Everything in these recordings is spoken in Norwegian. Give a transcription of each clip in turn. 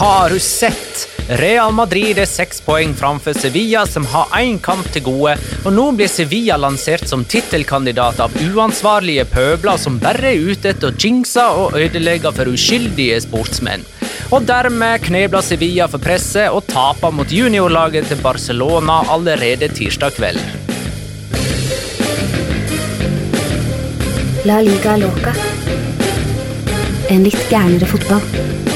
Har du sett? Real Madrid er seks poeng framfor Sevilla, som har én kamp til gode. Og nå blir Sevilla lansert som tittelkandidat av uansvarlige pøbler som bare er ute etter å jinxe og ødelegge for uskyldige sportsmenn. Og dermed knebler Sevilla for presset og taper mot juniorlaget til Barcelona allerede tirsdag kveld. La liga loca. En litt gærnere fotball.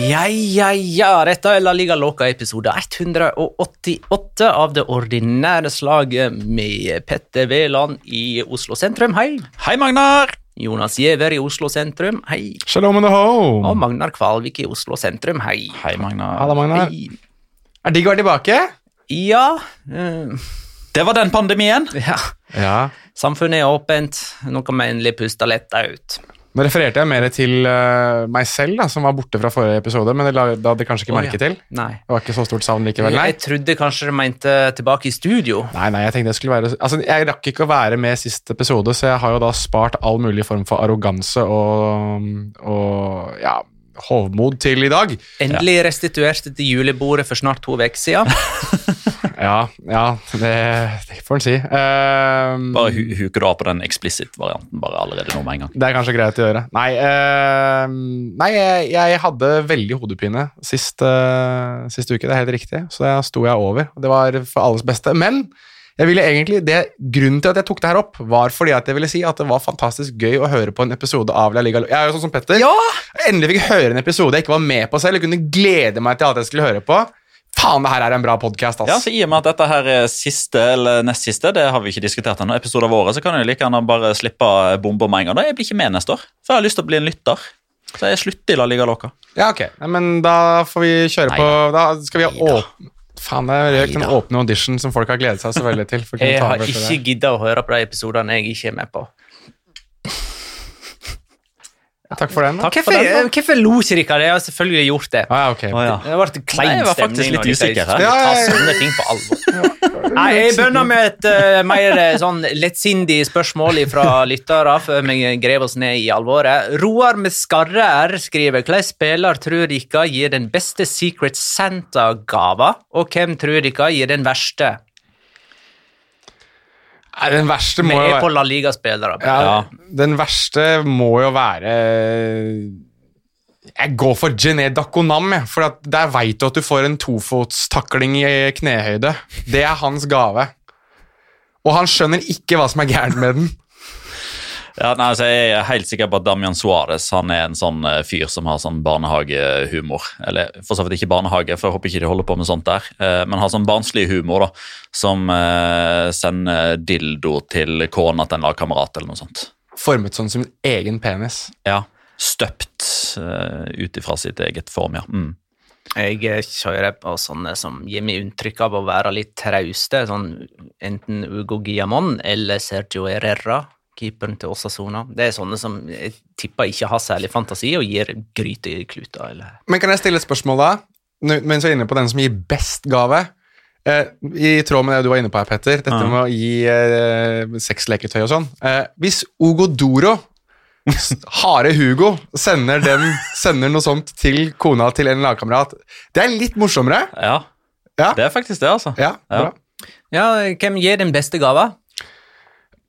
Ja, ja, ja. Dette er La Liga Loca episode 188 av det ordinære slaget med Petter Veland i Oslo sentrum. Hei. Hei, Magnar! Jonas Giæver i Oslo sentrum. Hei. Shalom and ho! Og Magnar Kvalvik i Oslo sentrum. Hei. Hei, Magnar. Halla, Magnar. Hei. Er digg å være tilbake? Ja, Uh... Det var den pandemien. ja. Ja. Samfunnet er åpent. Nå kan vi endelig puste letta ut. Nå refererte jeg mer til uh, meg selv, da, som var borte fra forrige episode. Men det la da hadde kanskje ikke merke oh, ja. til. Nei. Det var ikke så stort savn likevel. Nei. Jeg trodde kanskje du mente tilbake i studio. Nei, nei, jeg tenkte jeg skulle være Altså, jeg rakk ikke å være med sist episode, så jeg har jo da spart all mulig form for arroganse og, og ja, hovmod til i dag. Endelig restituert til julebordet for snart to uker siden. Ja, ja, det, det får en si. Um, Bare hu huker du av på den explicit-varianten bare allerede nå med en gang. det er kanskje greit å gjøre. Nei, uh, nei jeg, jeg hadde veldig hodepine sist, uh, sist uke, det er helt riktig. Så da sto jeg over. Det var for alles beste. Men jeg ville egentlig, det, grunnen til at jeg tok det her opp, var fordi at jeg ville si at det var fantastisk gøy å høre på en episode av La Liga. Jeg er jo sånn som Petter. Jeg endelig fikk høre en episode jeg ikke var med på selv. Jeg kunne glede meg til alt jeg skulle høre på. Faen, det her er en bra podkast, Ja, så I og med at dette her er siste eller nest siste, det har vi ikke diskutert ennå, episode av året, så kan jeg like gjerne bare slippe bomba med en gang. Da Jeg blir ikke med neste år, for jeg har lyst til å bli en lytter. Så jeg slutter i La Liga Loca. Ja, ok. Men da får vi kjøre på Da skal vi ha Neida. åpne Faen, det er røkt en Neida. åpne audition som folk har gledet seg så veldig til. for Jeg har ikke gidda å høre på de episodene jeg ikke er med på. Takk for den. Takk Hvorfor, hvorfor lo ikke dere? Jeg har selvfølgelig gjort det. Ah, ja, ok. Å, ja. Det ble klein Nei, jeg var stemning faktisk litt usikker her. Ja, ja, Ta sånne ting på alvor. Nei, jeg begynner med et uh, mer eh, sånn lettsindig spørsmål fra lyttere før vi graver oss ned i alvoret. Roar med skarre R skriver Hvilken spiller tror dere gir den beste Secret Santa-gava, og hvem tror dere gir den verste? Nei, den verste må jo på være Liga-spillere. ja, Den verste må jo være Jeg går for Jené Dakonam, for at der veit du at du får en tofotstakling i knehøyde. Det er hans gave. Og han skjønner ikke hva som er gærent med den. Ja, nei, altså, jeg er helt sikker på at Damian Suárez han er en sånn eh, fyr som har sånn barnehagehumor. Eller for så vidt ikke barnehage, for jeg håper ikke de holder på med sånt der. Eh, men har sånn barnslig humor, da. Som eh, sender dildo til kona til en lagkamerat eller noe sånt. Formet sånn som en egen penis. Ja, Støpt uh, ut ifra sitt eget form, ja. Mm. Jeg kjører på sånne som gir meg inntrykk av å være litt trauste. Sånn enten Ugo Guillamon eller Sergio Herrera, keeperen til Osasona. Det er sånne som jeg tipper ikke har særlig fantasi og gir gryte i kluta. Eller. Men kan jeg stille et spørsmål da? Nå- Mens vi er inne på den som gir best gave. Eh, I tråd med det du var inne på her, Petter, dette Ja. med å gi eh, sexleketøy og sånn. Eh, hvis Ogodoro, harde Hugo, sender, dem, sender noe sånt til kona til en lagkamerat Det er litt morsommere. Ja, Ja. det er faktisk det, altså. Ja, Ja. bra. Ja, hvem gir den beste gava?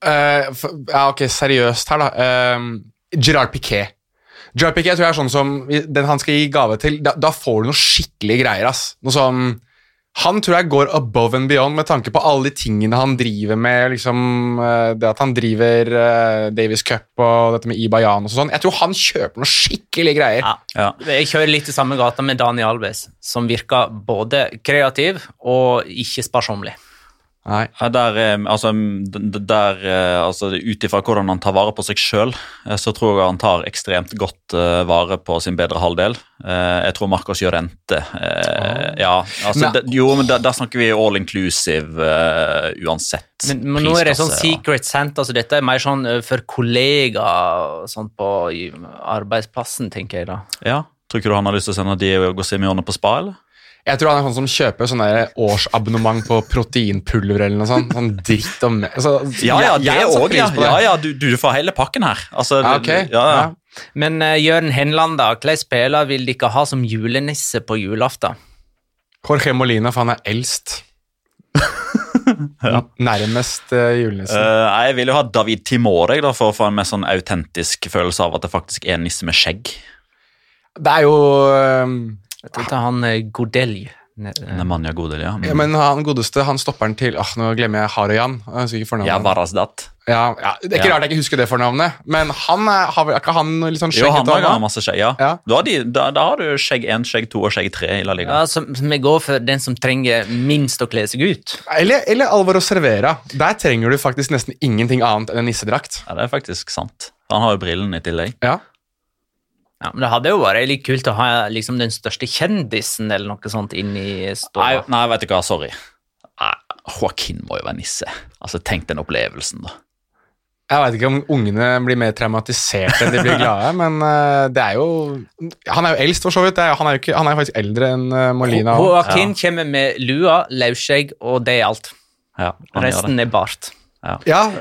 Eh, for, ja, ok, seriøst her, da. Uh, Gerard Piquet. Gerard Piquet tror jeg er sånn som den han skal gi gave til. Da, da får du noe skikkelig greier. ass. Noe sånn Han tror jeg går above and beyond med tanke på alle de tingene han driver med. liksom eh, Det at han driver Davis Davies Cup og dette med Ibayan og sånn. Jeg tror han kjøper noe skikkelig greier. Ja. Ja. Jeg kjører litt i samme gata med Dani Alves, som virker både kreativ og ikke sparsommelig. Nei. Der, eh, altså, der, eh, altså Ut ifra hvordan han tar vare på seg sjøl, så tror jeg han tar ekstremt godt eh, vare på sin bedre halvdel. Eh, jeg tror Marcos Llorente eh, Ja, altså, Men- det- jo, men der, der snakker vi all inclusive uh, uansett. Men, men nå er det sånn. Secret sent, så dette er mer sånn eh, for kollegaer sånn på arbeidsplassen, tenker jeg da. Ja, Tror ikke du han har lyst til å sende Diego Simione på spa, eller? Jeg tror han er sånn som kjøper sånn årsabonnement på proteinpulver eller noe sånt. Sånn dritt om altså, Ja, ja, det òg, ja. det. ja, ja du, du får hele pakken her. Altså, Ja, okay. ja, ja. Ja. Men uh, Jørn Henland, da, hvilken spiller vil dere ha som julenisse på julaften? Jorge Molina, for han er eldst. Nærmest uh, julenissen. Uh, jeg vil jo ha David Timore da, for å få en mer sånn autentisk følelse av at det faktisk er en nisse med skjegg. det er jo Dette er han uh, Godelj. Eh, Nemanja Godel, ja. ja, Men han godeste, han stopperen til Åh, Nå glemmer jeg Harajan. Jeg husker ikke fornavnet. Ja, Varasdat. Ja, ja, det er ikke Ja. rart jeg ikke husker det fornavnet, men han er, har vel ikke han litt sånn Jo, han har masse skjegg. Ja. Ja. Da, har de, da, da har du skjegg 1, skjegg 2 og skjegg 3 i La Liga. Ja, så så vi går for den som trenger minst å kle seg ut. Eller, eller Alvaro Servera. Der trenger du faktisk nesten ingenting annet enn en nissedrakt. Ja, Det er faktisk sant. Han har jo brillene i tillegg. Ja. Ja, men Det hadde jo vært litt kult å ha liksom den største kjendisen eller noe sånt inn i Nei, stua. nei, vet du hva, sorry. Nei, Joaquin må jo være nisse. Altså, Tenk den opplevelsen, da. Jeg veit ikke om ungene blir mer traumatisert enn de blir glade, men eh, det er jo Han er jo eldst, for så vidt. Han, er jo ikke, han er jo faktisk eldre enn eh, Molina. Joaquin ja. kommer med lua, løsskjegg, og det er alt. Ja. Resten er bart. Ja.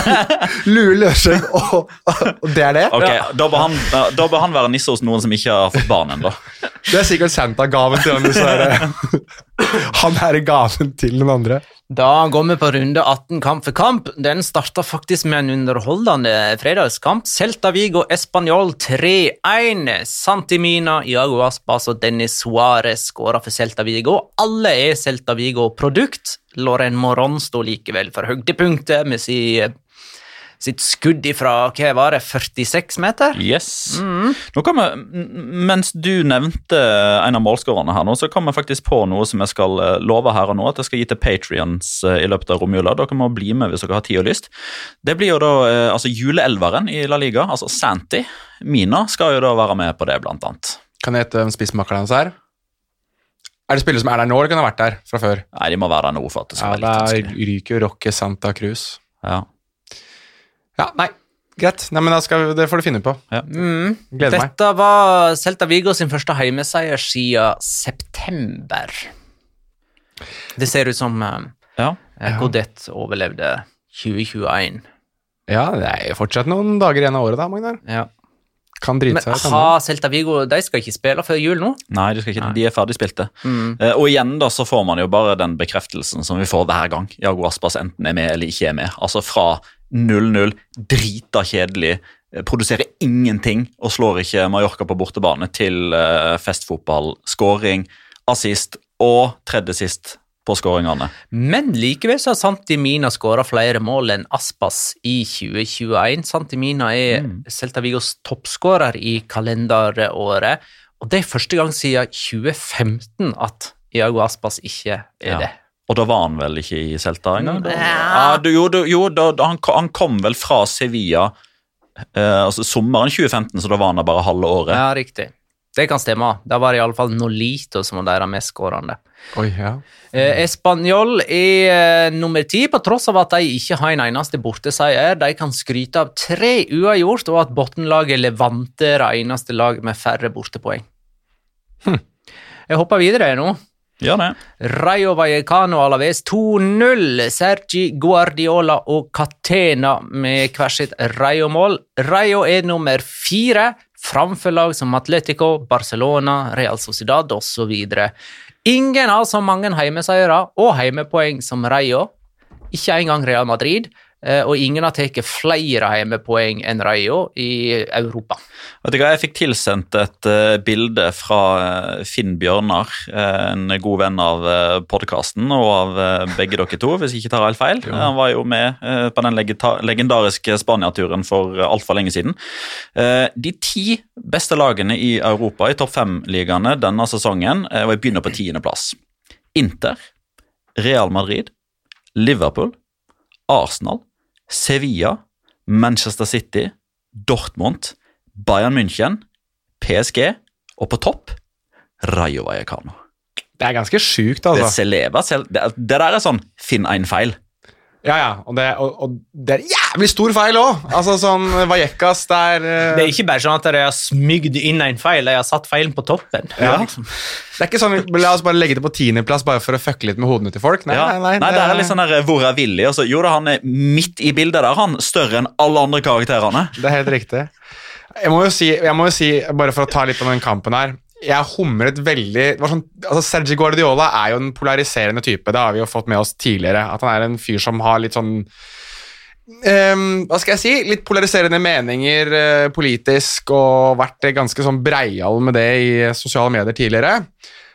Lue, løsskjegg, og, og det er det? Ok, da, bør han, da bør han være nisse hos noen som ikke har fått barn ennå. Det er sikkert Santa-gaven til han. Han er gaven til den andre. Da går vi på runde 18 kamp for kamp. Den starta faktisk med en underholdende fredagskamp. Celta Vigo Español 3-1. Santimina, Iago Aspas og Dennis Suárez skåra for Celta Vigo. Alle er Celta Vigo-produkt. Loren Moron sto likevel for høydepunktet med si, sitt skudd ifra hva var det, 46 meter? Yes. Nå kan vi, mens du nevnte en av målskårerne her nå, så kom jeg faktisk på noe som jeg skal eh, love her og nå, at jeg skal gi til Patrions i løpet av romjula. Dere må bli med hvis dere har tid og lyst. Det blir jo da eh, altså juleelveren i La Liga, altså Santi. Mina skal jo da være med på det, blant annet. Kan jeg hete hvem spissmakeren hans er? Er det spillere som er der nå, eller kan ha vært der fra før? Nei, de må være der nå for at det Ja, skal være Ja, litt vanskelig. ryker jo Roque Santa Cruz. Ja. Ja, nei, greit. Nei, men da skal vi, Det får du finne på. Mm. Gleder meg. Dette var Celta Vigo sin første heimeseier siden september. Det ser ut som uh, ja. Godet overlevde 2021. Ja, det er jo fortsatt noen dager igjen av året, da, Magnar. Ja. Kan drite Men seg ut. har Celta Vigo De skal ikke spille før jul nå? Nei, de, skal ikke, de er ferdigspilte. Uh, og igjen da så får man jo bare den bekreftelsen som vi får hver gang. Jago Aspas enten er med eller ikke er med. Altså fra 0-0, drita kjedelig, produserer ingenting og slår ikke Mallorca på bortebane til festfotballskåring, festfotball. Skåring, assist og tredje sist på skåringene. Men likevel så har Santimina skåra flere mål enn Aspas i 2021. Santimina er er Celta Vigos toppskårer i kalenderåret, og det er første gang siden 2015 at Iago Aspas ikke er Ja. det. Og da var han vel ikke i Celta engang? da? Ja. Ja, jo, du, jo da, han, han kom vel fra Sevilla eh, altså sommeren 2015, så da var han der bare halve året. Ja, riktig. Det kan stemme. Da var det iallfall Nolito som var deres mest skårende. Oi, ja. Eh, Espanol er eh, nummer ti, på tross av at de ikke har en eneste borteseier. De kan skryte av tre uavgjort, og at bunnlaget Levante er det eneste lag med færre bortepoeng. Jeg hopper videre nå. Gjør det. Rayo Vallecano Alaves 2-0. Sergi Guardiola og Catena med hver sitt Rayo-mål. Rayo er nummer fire, framfor lag som Atletico, Barcelona, Real Sociedad osv. Ingen har så mange heimeseiere og heimepoeng som Rayo. Ikke engang Real Madrid. Eh, Og ingen har tatt flere hjemmepoeng enn Rayo i Europa. Vet du hva, Jeg fikk tilsendt et eh, bilde fra eh, Finn Bjørnar, en god venn av podkasten og av begge dere to, hvis jeg ikke tar helt feil. Han var jo med på den legendariske Spania-turen for altfor lenge siden. Eh, de ti beste lagene i Europa i topp fem-ligaene denne sesongen, og jeg begynner på tiendeplass. Inter, Real Madrid, Liverpool, Arsenal, Sevilla, Manchester City, Dortmund, Bayern München, PSG og på topp Rayo Vallecano. Det er ganske sjukt, altså. det, er- det der er sånn finn en feil. Ja, ja, og det, og, og det er jævlig stor feil òg! Altså, sånn Vallecas der uh... Det er ikke bare sånn at de har smygd inn en feil, de har satt feilen på toppen. Ja. Det er ikke sånn, La oss bare legge det på tiendeplass bare for å fucke litt med hodene til folk. Nei, Ja. nei, nei, det er litt sånn der, Hvor er Willy? Altså, jo da, han er midt i bildet der, han. Større enn alle andre karakterene. Det er helt riktig. Jeg må jo si, jeg må jo si bare for å ta litt på den kampen her Jeg humret veldig sånn, altså Sergi Guardiola er jo en polariserende type. Det har vi jo fått med oss tidligere. At han er en fyr som har litt sånn Um, Hva skal jeg si? Litt polariserende meninger uh, politisk, og vært ganske sånn breial med det i sosiale medier tidligere.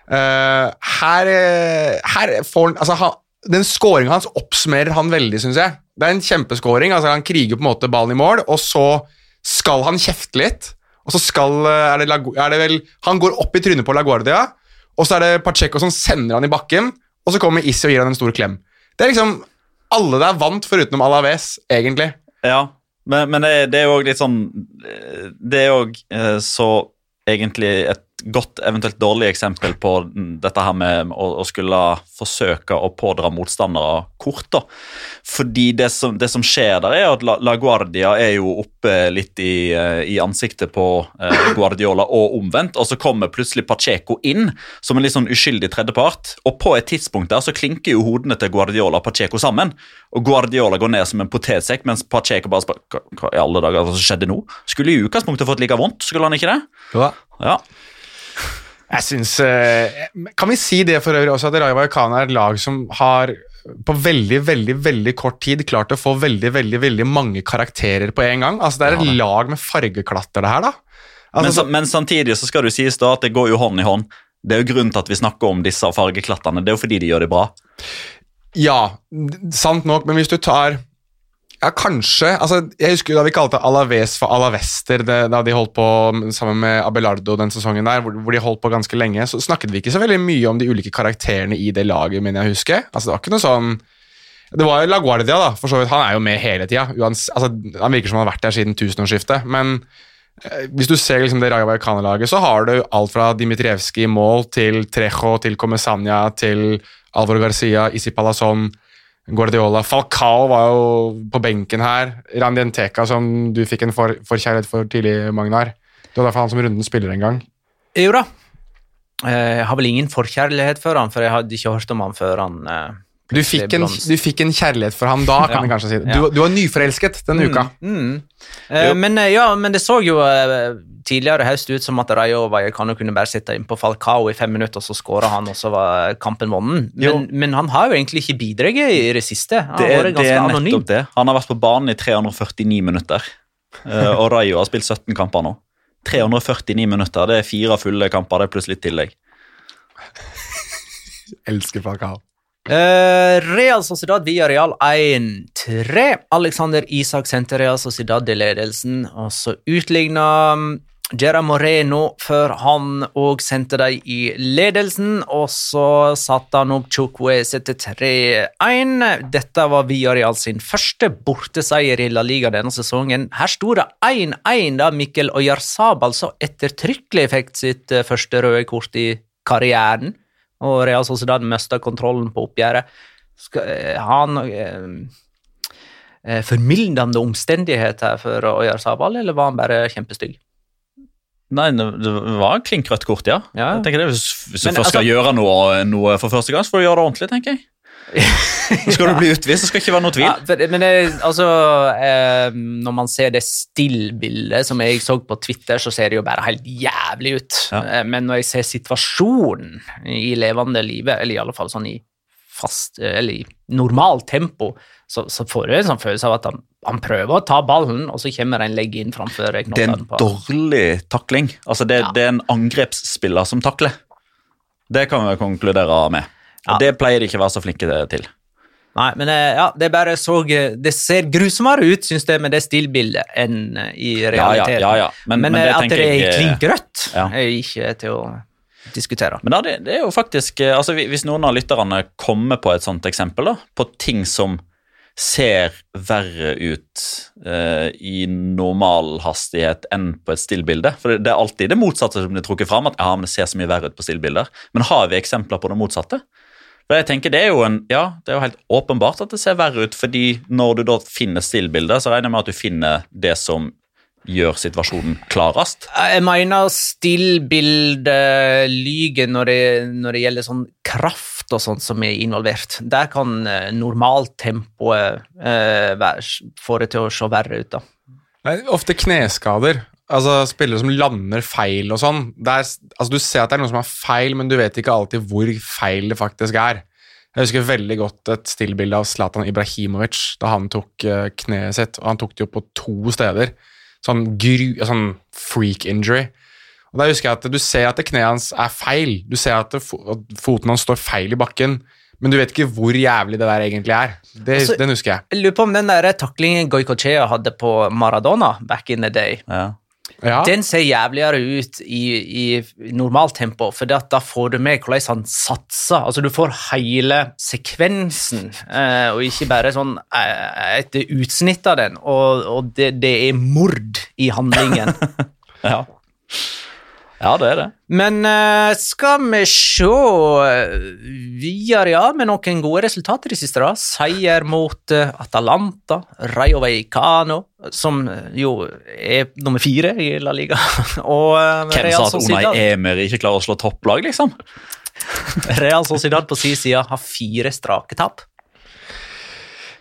Uh, her, eh, her får han Altså, han, den scoringa hans oppsummerer han veldig, syns jeg. Det er en kjempescoring. Altså, han kriger på en måte ballen i mål, og så skal han kjefte litt. Og så skal eh, er det, er det vel Han går opp i trynet på LaGuardia, og så er det Pacheco som sender han i bakken, og så kommer Issi og gir han en stor klem. Det er liksom Alle der vant, foruten Alaves, egentlig. Ja, men, men det, er jo litt sånn eh, Det er òg så egentlig et godt, eventuelt dårlig eksempel på dette her med å, å skulle forsøke å pådra motstandere kort. da. Fordi det som, det som skjer der, er at La, La Guardia er jo oppe litt i, eh, i ansiktet på eh, Guardiola og omvendt, og så kommer plutselig Pacheco inn som en litt sånn uskyldig tredjepart. Og på et tidspunkt der så klinker jo hodene til Guardiola og Pacheco sammen. Og Guardiola går ned som en potetsekk, mens Pacheco bare spør hva, i alle dager hva skjedde nå? Skulle i utgangspunktet fått like vondt, skulle han ikke det? Ja. Ja. Jeg synes, eh, Kan vi si det for øvrig også, at Raja Vallecano er et lag som har på veldig veldig, veldig kort tid klart å få veldig veldig, veldig mange karakterer på en gang. Altså Det er et lag med fargeklatter, det her, da. Men, Altså, sa- men samtidig så skal det jo sies da at det går jo hånd i hånd. Det er jo grunnen til at vi snakker om disse fargeklattene. Det er jo fordi de gjør det bra. Ja, sant nok, men hvis du tar Ja, kanskje altså, Jeg husker da vi kalte Alaves for Alavester det, da de holdt på sammen med Abelardo den sesongen der, hvor, hvor de holdt på ganske lenge. Så snakket vi ikke så veldig mye om de ulike karakterene i det laget, men jeg husker. Altså, det var ikke noe sånn Det var jo La Guardia, da, for så vidt. Han er jo med hele tida. Altså, han virker som han har vært der siden tusenårsskiftet. Men eh, hvis du ser liksom det Raja Vallecano-laget, så har du alt fra Dimitrievskij i mål til Trejo til Comesania til Alvaro Garcia, Isi Palazon, Guardiola. Falcao var jo på benken her. Randi Nteka, som du fikk en for- forkjærlighet for tidlig, Magnar. Det var derfor han som runden spiller en gang. Jo da. Eh, Jeg har vel ingen forkjærlighet for han, for jeg hadde ikke hørt om han før han eh, Du fikk, en, du fikk en kjærlighet for ham da, kan Ja. kanskje si. Du, du var nyforelsket denne uka. Mm. Eh, men, eh, ja, men det så jo eh, tidligere i høst ut som at Rayo Vallecano kunne bare sitte inn på Falcao i fem minutter, og så skåra han, og så var kampen vunnet. Men, men han har jo egentlig ikke bidratt i det siste. Han Det har er, vært det ganske anonym. det. Han har vært på banen i 349 minutter. Eh, og Rayo har spilt 17 kamper nå. 349 minutter. Det er fire fulle kamper, det er pluss litt tillegg. Elsker Falcao. Eh, Real Sociedad via Real 1-3. Alexander Isak sendte Real Sociedad i ledelsen, og så utligna Gerard Moreno før han òg sendte dem i ledelsen, og så satte han opp Chukwese til 3-1. Dette var Villarreal sin første borteseier i La Liga denne sesongen. Her sto det 1-1 da Mikkel Oyarzabal så ettertrykkelig fikk sitt eh, første røde kort i karrieren, og Real Sociedad mista kontrollen på oppgjøret. Skal, eh, han eh, eh, formildende omstendigheter for Oyarzabal, eller var han bare kjempestygg? Nei, det det var klink rødt kort, ja. Ja. Jeg tenker det, Hvis, hvis du først skal altså- gjøre noe, noe for første gang, så får du gjøre det ordentlig, tenker jeg. Skal du bli utvist, så skal det ikke være noe tvil. Ja, men det, altså, eh, når man ser det stillbildet som jeg så på Twitter, så ser det jo bare helt jævlig ut. Ja. Eh, men når jeg ser situasjonen i levende livet, eller i alle fall sånn i fast, eller i normalt tempo, så, så får du en sånn følelse av at han, han prøver å ta ballen, og så kommer en legg inn framfor Det er en dårlig takling. Altså, det, Ja. det er en angrepsspiller som takler. Det kan vi konkludere med. Og Ja. Det pleier de ikke å være så flinke til. Nei, men eh, ja, det bare så Det ser grusommere ut, syns jeg, med det stillbildet enn eh, i realiteten. ja, ja. Men, Men, men det eh, at det er jeg klink rødt, er ikke til å diskutere. Men da, det, det er jo faktisk eh, altså Hvis noen av lytterne kommer på et sånt eksempel, da, på ting som ser verre ut eh, i normal hastighet enn på et stillbilde For det, det er alltid det motsatte som blir trukket fram, at ja, men det ser så mye verre ut på stillbilder. Men har vi eksempler på det motsatte? For jeg tenker Det er jo en, ja, det er jo helt åpenbart at det ser verre ut, fordi når du da finner stillbilder, så regner jeg med at du finner det som gjør situasjonen klarest. Jeg mener stillbildet lyver når det, når det gjelder sånn kraft og sånt som er involvert. Der kan eh, normaltempoet eh, være- få det til å se verre ut, da. Nei, Ofte kneskader. Altså Spillere som lander feil og sånn. Altså, du ser at det er noe som er feil, men du vet ikke alltid hvor feil det faktisk er. Jeg husker veldig godt et stillbilde av Zlatan Ibrahimovic da han tok eh, kneet sitt, og han tok det jo på to steder. Sånn, gru, sånn freak injury. Og da husker jeg at Du ser at kneet hans er feil. Du ser at, det, at foten hans står feil i bakken, men du vet ikke hvor jævlig det der egentlig er. Det, Altså- den husker jeg. Jeg lurer på om den der taklingen Goikochea hadde på Maradona back in the day Ja. Ja. Den ser jævligere ut i, i normalt tempo, for da får du med hvordan han satser. Altså, du får hele sekvensen, eh, og ikke bare sånn eh, et utsnitt av den. Og, og det, det er mord i handlingen. Ja. Ja, det er det. Men uh, skal vi se Villarreal med noen gode resultater i siste, da. Seier mot uh, Atalanta, Rayo Vallecano, som eh, jo er nummer fire i La Liga. Og uh, Hvem Real sa at Unai Emer Emery ikke klarer å slå topplag, liksom? Real Sociedad på sin side har fire strake tap.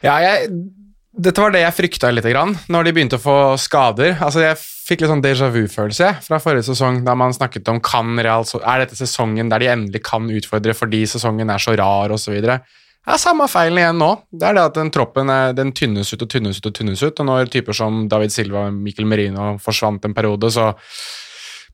Ja, jeg, dette var det jeg frykta litt, grann, når de begynte å få skader. Altså, Jeg fikk litt sånn déjà vu-følelse fra forrige sesong, da man snakket om kan Real, er dette sesongen der de endelig kan utfordre fordi sesongen er så rar osv. Ja, Samme feilen igjen nå. Det er det at den troppen er, den tynnes ut og tynnes ut og tynnes ut. Og når typer som David Silva og Mikkel Merino forsvant en periode, så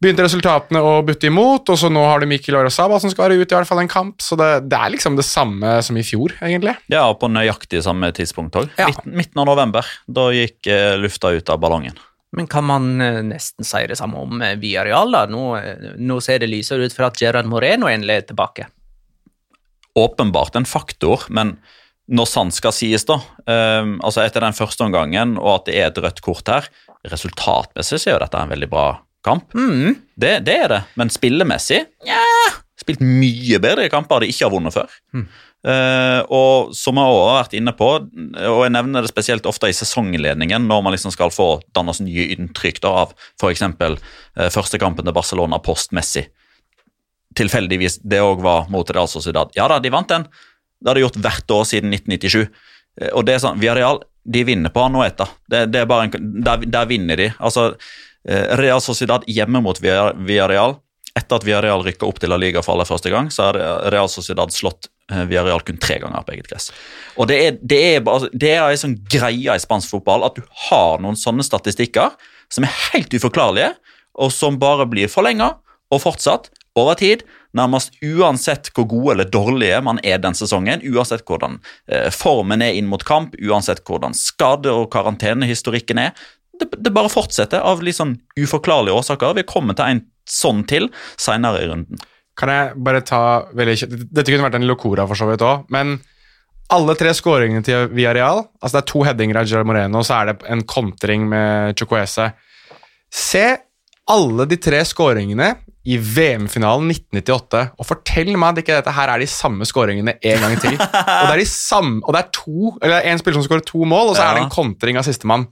begynte resultatene å butte imot, og så nå har du Mikkel Orazaba som skal være ute i hvert fall en kamp, så det, det er liksom det samme som i fjor, egentlig. Ja, på nøyaktig samme tidspunkt òg. Ja. Midten, midten av november. Da gikk eh, lufta ut av ballongen. Men kan man eh, nesten si det samme om Viareal? Villarreal? da? Nå, eh, nå ser det lysere ut for at Gerard Moreno endelig er tilbake. Åpenbart en faktor, men når sant skal sies, da um, altså Etter den første omgangen, og at det er et rødt kort her Resultatmessig så er jo dette en veldig bra kamp. Mm. Det, det er det, men spillemessig ja, Spilt mye bedre i kamper de ikke har vunnet før. Eh, og som jeg også har vært inne på, og jeg nevner det spesielt ofte i sesongledningen, når man liksom skal få dannes nye inntrykk da, av f.eks. Uh, første kampen til Barcelona post Messi. Tilfeldigvis det òg var mot Real Sociedad. Ja da, de vant den. Det har de gjort hvert år siden 1997. Uh, og det er sånn, Villarreal de vinner på Anueta. Det, det er bare en, der, der vinner de. Altså, eh, Real Sociedad hjemme mot Villarreal etter at Villarreal rykka opp til La Liga for aller første gang, så har Real Sociedad slått eh, Villarreal kun tre ganger på eget gress. Og Det er, det er, det er en sånn greie i spansk fotball at du har noen sånne statistikker som er helt uforklarlige, og som bare blir forlenga og fortsatt over tid, nærmest uansett hvor gode eller dårlige man er den sesongen, uansett hvordan eh, formen er inn mot kamp, uansett hvordan skade- og karantenehistorikken er. Det, det bare fortsetter av litt sånn uforklarlige årsaker. Vi kommer til en sånn til seinere i runden. Kan jeg bare ta veldig kjapt Dette kunne vært en Locora for så vidt òg, men alle tre skåringene til Villarreal Altså det er to headinger av Gerard Moreno, og så er det en kontring med Chukwese. Se alle de tre skåringene i VM-finalen 1998, og fortell meg at ikke dette her er de samme skåringene en gang til. og det er de samme, og det er to, eller en spiller som skårer to mål, og så Ja. er det en kontring av sistemann.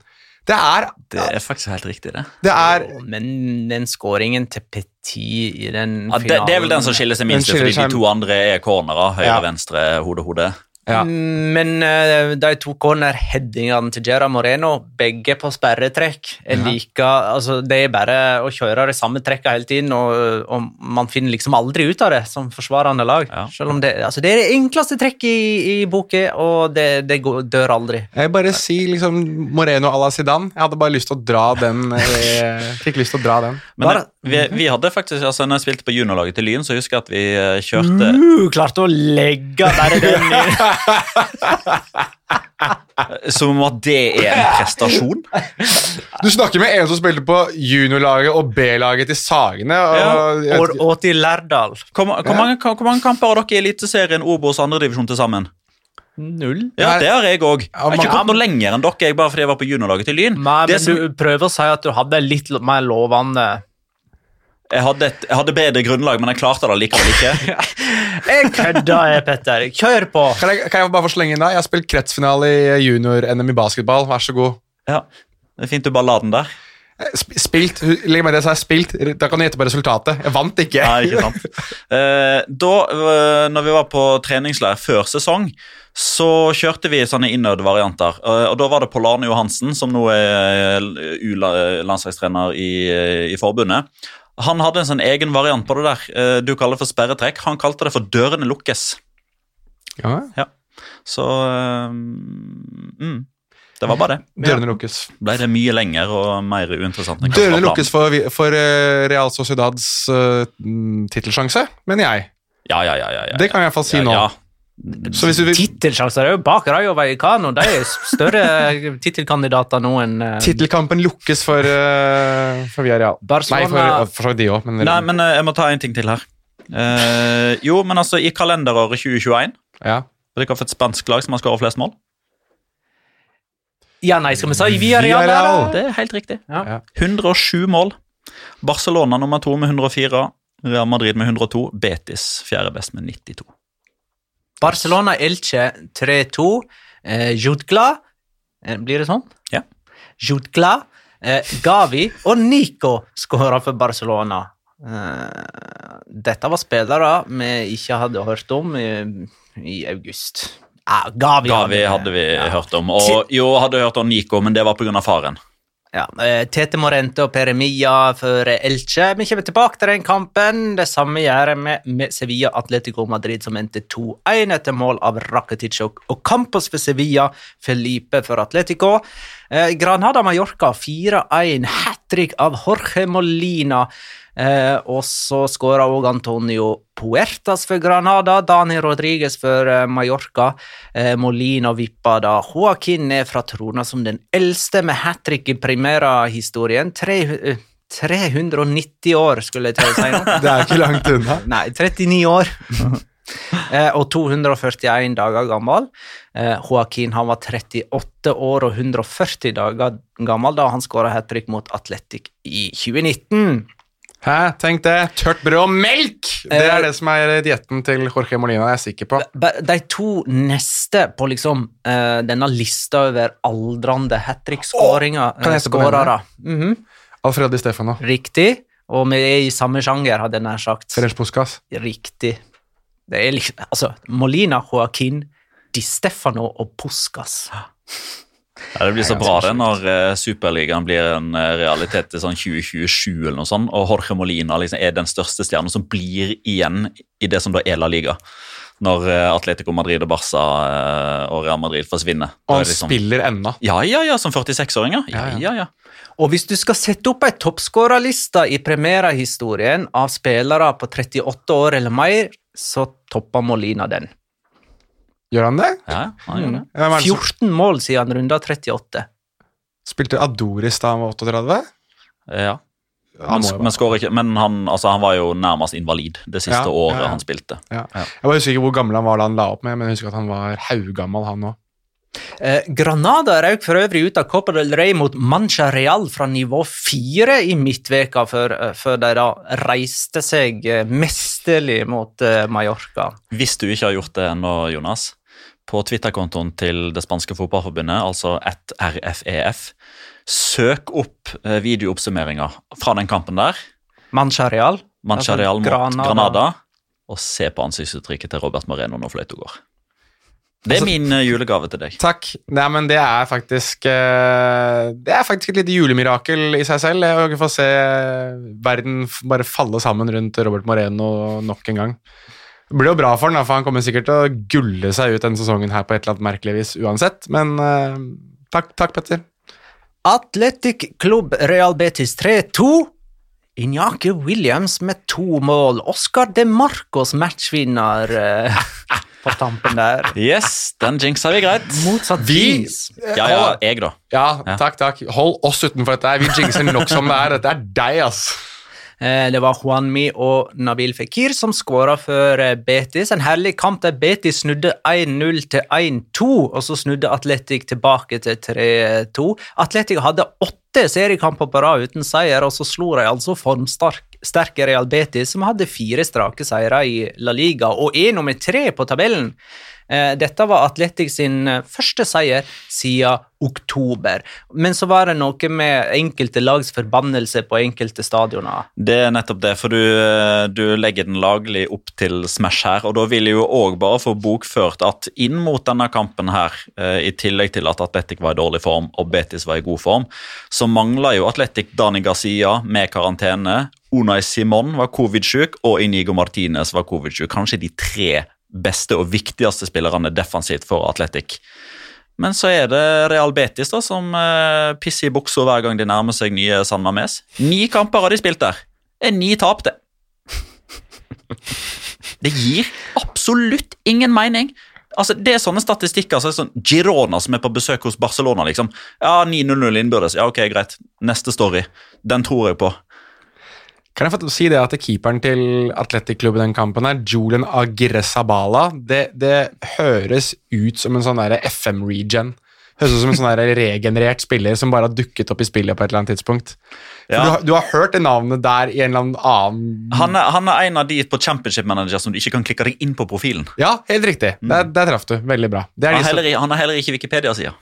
Det er Det er faktisk helt riktig, det. Det er Men den skåringen til Petit i den Ja, det, det er vel den som skiller seg minst, fordi de to andre er cornerer. Høyre, Ja. venstre, hode, hode. Ja. Men uh, de to cornerheadingene til Gerard Moreno, begge på sperretrekk, er like altså, Det er bare å kjøre de samme trekkene hele tiden, og, og man finner liksom aldri ut av det som forsvarende lag. Ja. Selv om det, altså, det er det enkleste trekket i, i boka, og det, det går, dør aldri. Jeg bare si liksom Moreno à la Zidane. Jeg hadde bare lyst til å dra den. eh, Fikk lyst til å dra den. Men Bare- vi, vi hadde faktisk, altså når jeg spilte på juniorlaget til Lyn, så husker jeg at vi eh, kjørte Uh, klarte å legge bare den i Som om at det er en prestasjon. Du snakker med en som spilte på juniorlaget og B-laget til Sagene. Og, og, og til Lærdal. Hvor, hvor, ja. mange, hvor mange kamper har dere i Eliteserien, Obos andredivisjon til sammen? Null. Ja, det har jeg òg. Jeg har ikke kommet noe lenger enn dere bare fordi jeg var på juniorlaget til Lyn. Nei, men som- du prøver å si at du hadde litt mer lovende Jeg hadde, et, jeg hadde bedre grunnlag, men jeg klarte det likevel ikke. Jeg kødder, jeg, Petter. Kjør på! kan, jeg, kan jeg bare få slenge inn da? Jeg har spilt kretsfinale i junior-NM i basketball. Vær så god. Ja, Det er fint du bare la den der. Sp- Spilt, legg meg det, så har jeg spilt. Da kan du gjette på resultatet. Jeg vant ikke. Nei, ikke sant. Eh, da, eh, når vi var på treningsleir før sesong, så kjørte vi sånne innøvde varianter. Eh, og da var det Polarne Johansen, som nå er eh, U-landslagstrener i, eh, i forbundet. Han hadde en sånn egen variant på det der. eh, du kaller det for sperretrekk. Han kalte det for 'dørene lukkes'. Ja, Så eh, mm, Det var bare det. Dørene lukkes. Ble det mye lenger og mer uinteressant. Dørene lukkes for, for eh, Real Sociedads uh, tittelsjanse, mener jeg. Ja, ja, ja, ja, ja. Det kan jeg i hvert fall si ja, nå. Ja. Så hvis du vil Tittelsjanser er jo bak Rayo Vallecano. De er større tittelkandidater nå enn uh... Tittelkampen lukkes for, uh, for Villarreal. Nei, for, for de òg, men Nei, men uh, jeg må ta en ting til her. Uh, jo, men altså, i kalenderåret 2021 ja. Dere fått et spansk lag som har skåret flest mål? Ja, nei, skal vi si Villarreal? Villarreal. eller? Det er helt riktig. Ja. Ja. 107 mål. Barcelona nummer to med 104. Real Madrid med 102. Betis fjerde best med 92. Barcelona Elche 3-2. Eh, Jutgla eh, Blir det sånn? Ja. Jutgla, eh, Gavi og Nico skåra for Barcelona. Eh, dette var spillere vi ikke hadde hørt om i, i august. Ja, Gavi, Gavi hadde vi ja. hørt om. Og jo, hadde hørt om Nico, men det var pga. faren. Ja, eh, Tete Morente og Peremia for Elche. Vi kommer tilbake til den kampen. Det samme gjør vi med Sevilla Atletico Madrid, som endte 2-1 etter mål av Rakitic og, Campos for Sevilla, Felipe for Atletico. Eh, Granada Mallorca 4-1, hat trick av Jorge Molina. Eh, og så skåra òg Antonio Puertas for Granada, Dani Rodriguez for eh, Mallorca. Eh, Molina vippa da Joaquin ned fra trona som den eldste med hat trick i Primera-historien. Eh, 390 år, skulle jeg til å si nå. Det er ikke langt unna. Nei, 39 år. eh, og 241 dager gammel. Eh, Joaquin han var 38 år og 140 dager gammel da han skåra hat trick mot Atletic i 2019. Hæ, tenk det. Tørt brød og melk! Det Eh, er det som er dietten til Jorge Molina, jeg er sikker på. De to neste på liksom uh, denne lista over aldrende hat trick-skåringer jeg eh, gjette på den skårere. Mhm, Di Stefano. Riktig. Og vi er i samme sjanger, hadde jeg nær sagt. Ferenc Puskas. Riktig. Det er liksom Altså, Molina, Joaquin, Di Stefano og Puskas. Ja, det blir så bra det når eh, Superligaen blir en eh, realitet til sånn 2027 eller noe sånt, og Jorge Molina liksom er den største stjernen som blir igjen i det som da er La Liga. Når eh, Atletico Madrid og Barca og Real Madrid forsvinner. Og han liksom- spiller ennå. Ja, ja, ja, som 46-åringer. Ja, Ja, ja, ja. Og hvis du skal sette opp ei toppskårerliste i Primera-historien av spillere på 38 år eller mer, så topper Molina den. Gjør han det? ja, han gjør det. Som 14 mål siden runda 38. spilte Adoris da han var 38? Ja. Han Men, men, ikke, men han, altså, han var jo nærmest invalid det siste Ja, året ja, ja. han spilte. Ja. Jeg bare husker ikke hvor gammel han var da han la opp med, men jeg husker at han var haugammel, han òg. Eh, Granada røk for øvrig ut av Copa del Rey mot Mancha Real fra nivå 4 i midtveka før, eh, før de da reiste seg eh, mesterlig mot eh, Mallorca. Hvis du ikke har gjort det ennå, Jonas, på Twitter-kontoen til det spanske fotballforbundet, altså at RFEF, søk opp eh, videooppsummeringer fra den kampen der. Mancharial. Mancharial Altså, mot Granada. Granada. Og se på ansiktsuttrykket til Robert Moreno når fløyta går. Det er Altså- min eh, julegave til deg. Takk. Nei, men det er faktisk eh, Det er faktisk et lite julemirakel i seg selv. Jeg får se verden bare falle sammen rundt Robert Moreno nok en gang. Det blir jo bra for han, for han kommer sikkert til å gulle seg ut denne sesongen her på et eller annet merkelig vis uansett, men uh, takk, takk, Petter. Athletic Club Real Betis 3-2. Inyaki Williams med to mål. Oscar De Marcos matchvinner eh, på tampen der. Yes, den jinxa vi greit. Motsatt Vi- vis. Ja, ja, jeg, da. Ja, Ja. takk, takk. Hold oss utenfor dette. Vi jinxer nok som det er. Dette er deg, ass. Eh, Det var Juanmi og Nabil Fikir som skåra for eh, Betis. En herlig kamp der Betis snudde 1-0 til 1-2, og så snudde Atletic tilbake til 3-2. Atletic hadde åtte seriekamper på rad uten seier, og så slo de altså formsterke Real Betis, som hadde fire strake seire i La Liga, og er nummer tre på tabellen. Eh, Dette var Atletic sin eh, første seier siden oktober. Men så var det noe med enkelte lags forbannelse på enkelte stadioner. Det er nettopp det, for du, eh, du legger den laglig opp til Smash her. Og da vil jeg jo òg bare få bokført at inn mot denne kampen her, i tillegg til at Atletic var i dårlig form og Betis var i god form, så mangla jo Atletic Dani Gazia med karantene. Unai Simon var covid-sjuk, og Inigo Martinez var covid-sjuk. Kanskje de tre beste og viktigste spillerne defensivt for Atletic. Men så er det Real Betis da, som eh, pisser i buksa hver gang de nærmer seg nye San Mames. Ni kamper har de spilt der. Det er ni tap, det. Det gir absolutt ingen mening. Altså, det er sånne statistikker så er sånn Girona som er på besøk hos Barcelona. liksom. Ja, 9-0 innbyrdes. Ja, ok, greit. Neste story. Den tror jeg på. Kan jeg få si det at keeperen til Atletic-klubben i den kampen her, Julian Agresabala, det, det høres ut som en sånn der FM-regen. Høres ut som en sånn der regenerert spiller som bare har dukket opp i spillet på et eller annet tidspunkt. Ja. Du, har, du har hørt det navnet der i en eller annen annen Han er, han er en av de på Championship Manager som du ikke kan klikke deg inn på profilen. Ja, helt riktig. Der, der traff du. Veldig bra. Det er Han har som, heller, har heller ikke Wikipedia-sida.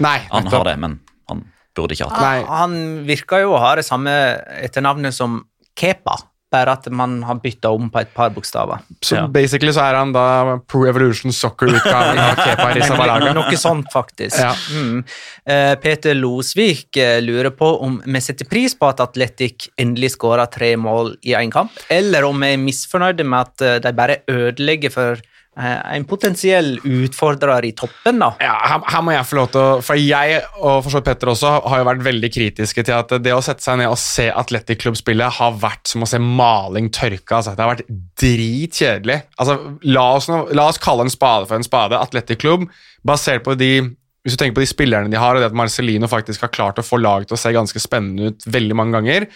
nei, Han har det, men han burde ikke hatt det. Nei. Han, han virker jo å ha det samme etternavnet som Kepa, bare at man har bytta om på et par bokstaver. Så Ja. basically så er han da Pro Evolution Soccer-utgaven av Kepa Rizabalaga. Noe sånt, faktisk. Ja. Mm. Eh, Peter Losvik eh, lurer på om vi setter pris på at Atletic endelig skåra tre mål i én kamp, eller om vi er misfornøyde med at eh, de bare ødelegger for en potensiell utfordrer i toppen, da. Ja, her, her må jeg få lov til å For jeg, og for så vidt Petter også, har jo vært veldig kritiske til at det å sette seg ned og se Atletic Club spille har vært som å se maling tørke. Altså. Det har vært dritkjedelig. Altså, la, oss la oss kalle en spade for en spade. Atletic Club, basert på de hvis du tenker på de spillerne de har, og det at Marcelino faktisk har klart å få laget til å se ganske spennende ut veldig mange ganger,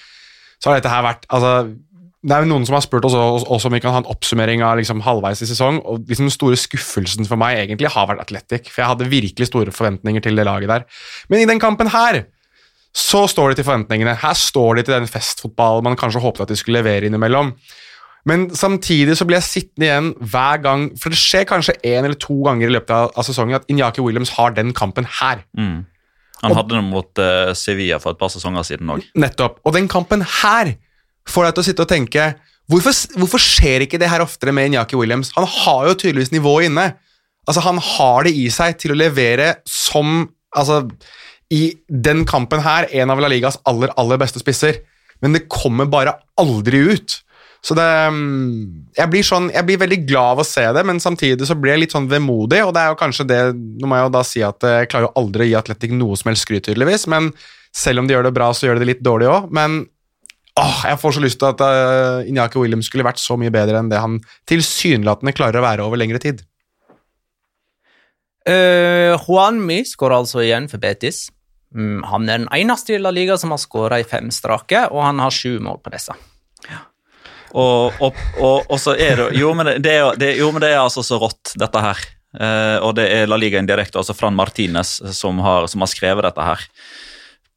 så har dette her vært altså, Det er jo noen som har spurt oss også, om vi kan ha en oppsummering av liksom halvveis i sesong, og liksom den store skuffelsen for meg egentlig har vært Atletic. for jeg hadde virkelig store forventninger til det laget der. Men i den kampen her så står de til forventningene. Her står de til den festfotballen man kanskje håpet at de skulle levere innimellom. Men samtidig så blir jeg sittende igjen hver gang For det skjer kanskje én eller to ganger i løpet av, av sesongen at Inyaki Williams har den kampen her. Mm. Han hadde den mot uh, Sevilla for et par sesonger siden òg. Nettopp. Og den kampen her får deg til å sitte og tenke hvorfor, hvorfor skjer ikke det her oftere med Inyaki Williams? Han har jo tydeligvis nivået inne. Altså Han har det i seg til å levere som altså, i den kampen her, en av La Ligas aller, aller beste spisser, men det kommer bare aldri ut. Så det mm, jeg blir, sånn, jeg blir veldig glad av å se det, men samtidig så blir jeg litt sånn vemodig, og det er jo kanskje det Nå må jeg jo da si at jeg klarer jo aldri å gi Atletic noe som helst skryt, tydeligvis, men selv om de gjør det bra, så gjør de det litt dårlig òg. Men åh, jeg får så lyst til at uh, Inyaki Williams skulle vært så mye bedre enn det han tilsynelatende klarer å være over lengre tid. Uh, Juanmi skårer altså igjen for Betis. Mm, han er den eneste i La Liga som har skåra i fem strake, og han har sju mål på disse. Og, og, og, og så er det jo men det, det, er, det, jo, men det er altså så rått, dette her. Uh, og det er La Liga indirekte, altså Fran Martinez, som har, som har skrevet dette her.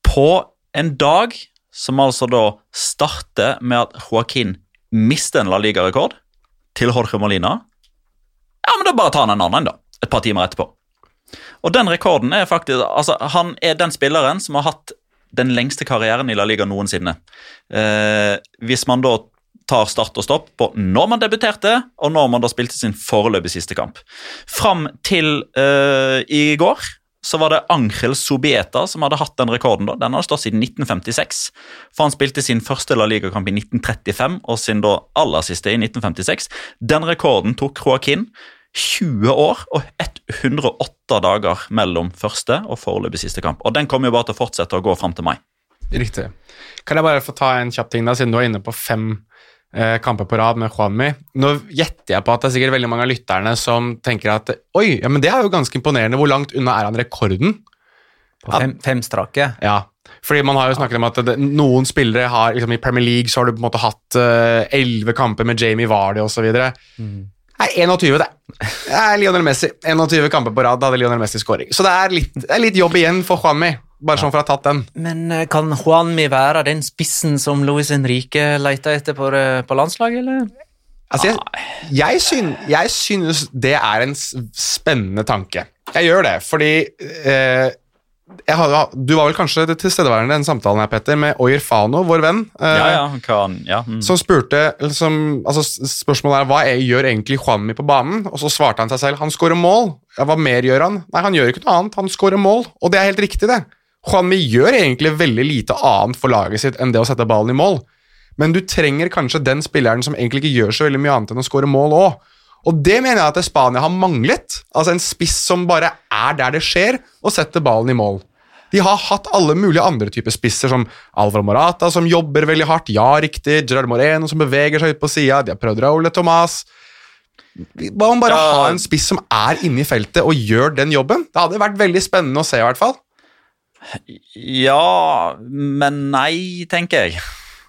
På en dag som altså da starter med at Joaquin mister en La Liga-rekord til Jorge Molina. Ja, men da bare tar han en annen, da. Et par timer etterpå. Og den rekorden er faktisk altså Han er den spilleren som har hatt den lengste karrieren i La Liga noensinne. Eh, hvis man da tar start og stopp på når man debuterte, og når man da spilte sin foreløpig siste kamp. Fram til eh, i går så var det Angel Sobieta som hadde hatt den rekorden. da. Den hadde stått siden 1956. For Han spilte sin første La Liga-kamp i 1935 og sin da aller siste i 1956. Den rekorden tok Joaquin 20 år og 108 dager mellom første og foreløpig siste kamp. Og Den kommer jo bare til å fortsette å gå fram til mai. Riktig. Kan jeg bare få ta en kjapp ting, da, siden du er inne på fem kamper på rad med Juanmi. Nå gjetter jeg på at det er sikkert veldig mange av lytterne som tenker at oi, ja, men det er jo ganske imponerende. Hvor langt unna er han rekorden? På fem, fem strake. Ja, fordi man har jo snakket om at det, noen spillere har liksom I Premier League så har du på en måte hatt elleve uh, kamper med Jamie Vardy osv. Mm. Nei, 21, det. Det er Lionel Messi. 21 kamper på rad hadde Lionel Messi skåring. Så det er, litt, det er litt jobb igjen for Juanmi. Bare sånn for å ha tatt den. Men eh, kan Juanmi være den spissen som Luis Henrique leter etter på, på landslaget, eller? Altså, jeg, jeg, syn, jeg, synes det er en spennende tanke. Jeg gjør det, fordi eh, hadde, Du var vel kanskje tilstedeværende i den samtalen her, Petter, med Oyer Fano, vår venn, eh, ja, ja, kan, ja. Mm. som spurte som, altså, Spørsmålet er hva er, gjør egentlig Juanmi på banen? Og så svarte han seg selv han skårer mål. Ja, Hva mer gjør han? Nei, han gjør ikke noe annet. Han skårer mål, og det er helt riktig, det. Juanmi gjør egentlig veldig lite annet for laget sitt enn det å sette ballen i mål, men du trenger kanskje den spilleren som egentlig ikke gjør så veldig mye annet enn å skåre mål òg. Og det mener jeg at Spania har manglet. Altså En spiss som bare er der det skjer, og setter ballen i mål. De har hatt alle mulige andre typer spisser, som Alvaro Morata, som jobber veldig hardt. Ja, riktig. Gerard Moreno, som beveger seg ut på sida. De har prøvd Raúl Thomas. om bare ja. ha en spiss som er inne i feltet og gjør den jobben. Det hadde vært veldig spennende å se, i hvert fall. Ja, men nei, tenker jeg.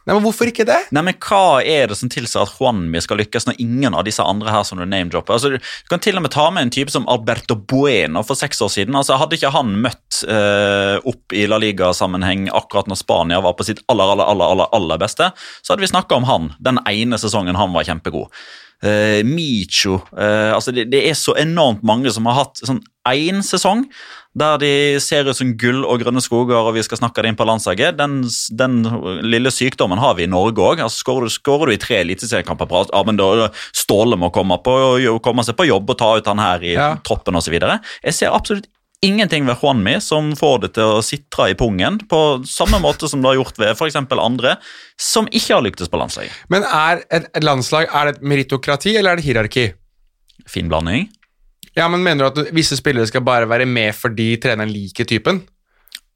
Nei, men Hvorfor ikke det? Nei, men Hva er det som tilsier at Juanmi skal lykkes, når ingen av disse andre her som du name-dropper altså, Du kan til og med ta med en type som Alberto Bueno for seks år siden. altså Hadde ikke han møtt uh, opp i La Liga-sammenheng akkurat når Spania var på sitt aller, aller, aller, aller, aller beste, så hadde vi snakka om han den ene sesongen han var kjempegod. Uh, Micho uh, altså det, det, er så enormt mange som har hatt sånn én sesong der de ser ut som gull og grønne skoger, og vi skal snakke det inn på landslaget. Den, den lille sykdommen har vi i Norge òg. Altså, skårer, du, skårer du i tre eliteseriekamper på ja, men da Ståle må komme, på, komme seg på jobb og ta ut han her i ja. troppen osv. Jeg ser absolutt ingenting ved Juanmi som får det til å sitre i pungen, på samme måte som det har gjort ved f.eks. andre som ikke har lyktes på landslaget. Men er et landslag er det et meritokrati eller er det hierarki? Fin blanding. Ja, men Mener du at visse spillere skal bare være med fordi treneren liker typen?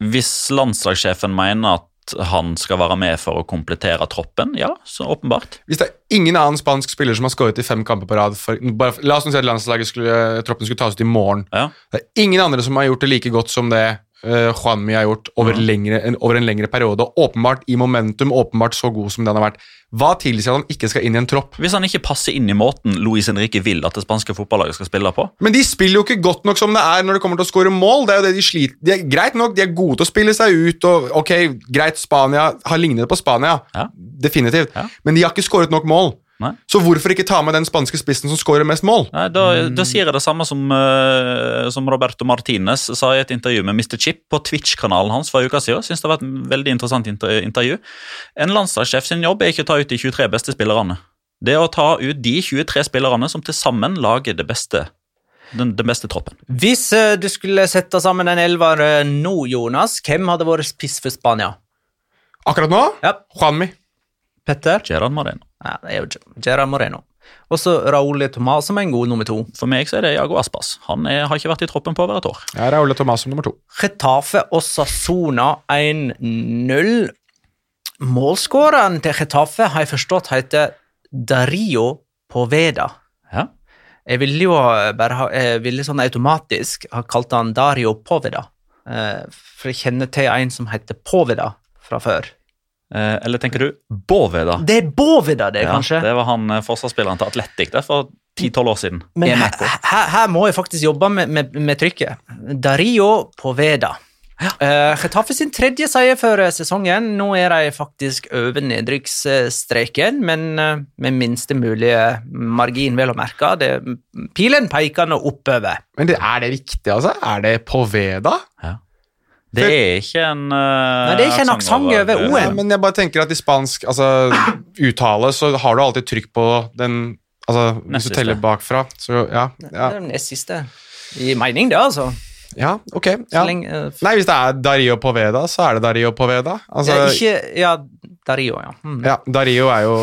Hvis landslagssjefen mener at han skal være med for å komplettere troppen, ja, så åpenbart. Hvis det er ingen annen spansk spiller som har skåret i fem kamper på rad for, bare, La oss si at landslaget skulle, troppen skulle tas ut i morgen. Ja. Det er ingen andre som har gjort det like godt som det uh, Juanmi har gjort over, lengre, en, over, en lengre periode. Åpenbart i momentum, åpenbart så god som den har vært. Hva tilsier at han ikke skal inn i en tropp? Hvis han ikke passer inn i måten Luis Henrique vil at det spanske fotballaget skal spille på. Men de spiller jo ikke godt nok som det er når det kommer til å skåre mål. Det er jo det De sliter. De er, greit nok, de er gode til å spille seg ut. og ok, Greit, Spania har lignet på Spania, ja. definitivt. Ja. Men de har ikke skåret nok mål. Nei. Så hvorfor ikke ta med den spanske spissen som skårer mest mål? Nei, da, da, sier jeg det samme som, uh, som, Roberto Martinez sa i et intervju med Mr. Chip på Twitch-kanalen hans for uka siden. Synes det var et veldig interessant intervju. En landslagssjef sin jobb er ikke å ta ut de 23 beste spillerne. Det er å ta ut de 23 spillerne som til sammen lager det beste den, den beste troppen. Hvis uh, du skulle sette sammen en elver uh, nå, Jonas, hvem hadde vært spiss for Spania? Akkurat nå? Ja. Juanmi. Petter? Gerard Moreno. Ja, det er jo Gerard Moreno. Og så Raúl Tomàs som er en god nummer to. For meg så er det Jago Aspas. Han er, har ikke vært i troppen på over et år. Ja, Raúl Tomàs som nummer to. Getafe og Sassona 1-0. Målskåreren til Getafe har jeg forstått heter Dario Poveda. Ja. Jeg ville jo bare ha, jeg ville sånn automatisk ha kalt han Dario Poveda. Eh, For jeg kjenner til en som heter Poveda fra før. Eh, eller tenker du Båveda? Det er Båveda, det, Ja, kanskje? det var han eh, forsvarsspilleren til Atletic det, for 10-12 år siden. Men her, her, her må jeg faktisk jobbe med, med, med trykket. Dario Poveda. Uh, Getafe sin tredje seier eh, sesongen. Nå er de faktisk over nedrykksstreken, men uh, med minste mulige margin, vel å merke. Det, pilen peker nå oppover. Men det, er det viktig, altså? Er det Poveda? Det er ikke en uh, Nei, det er ikke en aksent over O-en. Men jeg bare tenker at i spansk altså, uttale så har du alltid trykk på den Altså, hvis du teller bakfra, så ja. Det er det nest siste. I mening, det, altså. ja ok. Ja. lenge, uh, Nei, hvis det er Dario Poveda, så er det Dario Poveda. Altså, ja, ikke Ja, Dario, ja. Mm. ja, Dario er jo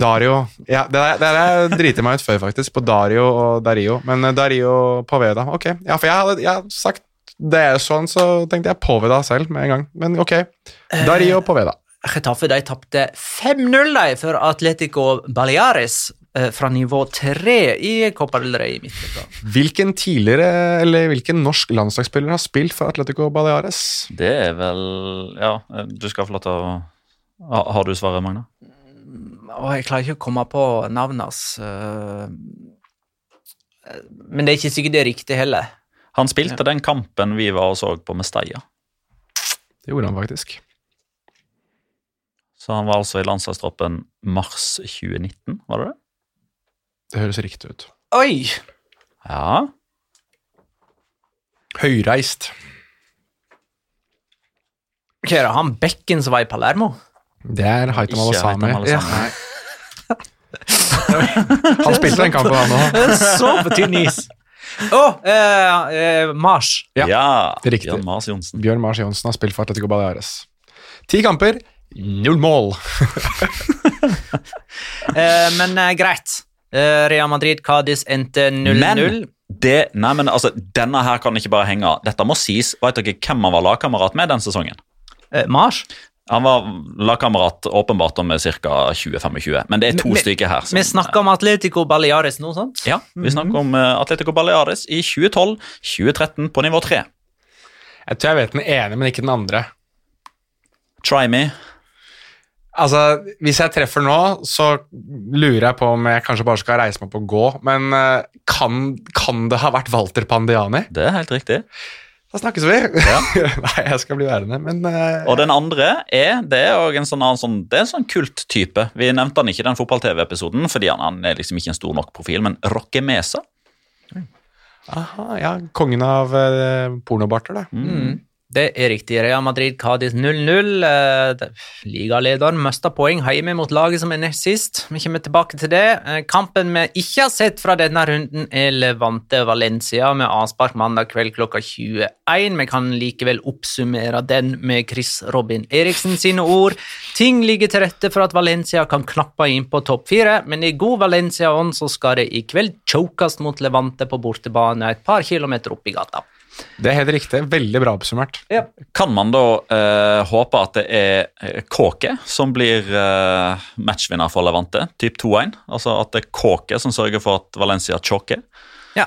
Dario. Ja, det der, det der driter meg ut før, faktisk, på Dario og Dario. Men eh, Dario Poveda, ok. Ja, for jeg hadde jeg hadde sagt det er sånn, så tenkte jeg Poveda selv med en gang. Men ok. Dario Poveda. Getafe de tapte 5-0 for Atletico Baleares eh, fra nivå 3 i Copa del Rey. Hvilken tidligere, eller hvilken norsk landslagsspiller har spilt for Atletico Baleares? Det er vel Ja, eh, du skal få lov til å Har du svaret, Magna? Og jeg klarer ikke å komme på navnet hans. eh, Men det er ikke sikkert det er riktig heller. Han spilte den kampen vi var og så på Mestalla. Det gjorde han faktisk. Så han var altså i landslagstroppen mars 2019, var det det? Det høres riktig ut. Oi! Ja. Høyreist. Hva er det, han Bekken som var i Palermo? Det er Haitam Alasami. Ja. Han spilte den kampen, han òg. Så på tynn is! Å, eh, eh, Mars. Ja, Ja, riktig. Bjørn Mars Johnsen. Bjørn Mars Johnsen har spilt for Atletico Baleares. Ti kamper, null mål. Eh, men eh, greit. Eh, Real Madrid Cádiz endte 0-0. Men det, nei, men altså, denne her kan ikke bare henge. av. Dette må sies. Vet dere hvem han var lagkamerat med den sesongen? Eh, Mars? Han var lagkamerat åpenbart om ca. 20-25, men det er to vi, stykker her. som- Vi snakker om Atletico Baleares nå, sant? Ja, vi snakker om eh, Atletico Baleares i 2012-2013 på nivå 3. Jeg tror jeg vet den ene, men ikke den andre. Try me. Altså, Hvis jeg treffer nå, så lurer jeg på om jeg kanskje bare skal reise meg opp og gå. Men eh, kan, kan det ha vært Walter Pandiani? Det er helt riktig. Da snakkes vi. Nei, jeg skal bli værende, men uh, Og den andre er det er også en sånn, annen sånn, det er en sånn kulttype. Vi nevnte han ikke i den fotball-TV-episoden, fordi han, han er liksom ikke en stor nok profil, men Rocke Mesa. aha, ja, kongen av uh, pornobarter, da. Mm. Det er riktig. Real Madrid Cádiz 0-0. Eh, Ligalederen mista poeng hjemme mot laget som er nest sist. Vi kommer tilbake til det. Eh, Kampen vi ikke har sett fra denne runden, er Levante Valencia med avspark mandag kveld klokka 21. Vi kan likevel oppsummere den med Chris Robin Eriksen sine ord. Ting ligger til rette for at Valencia kan knappe inn på topp fire, men i god Valencia-ånd så skal det i kveld chokes mot Levante på bortebane et par kilometer opp i gata. Det er helt riktig. Veldig bra oppsummert. Kan man da eh, håpe at det er eh, Kåke som blir eh, matchvinner for Levante, typ 2-1? Altså at det er Kåke som sørger for at Valencia choker? Ja,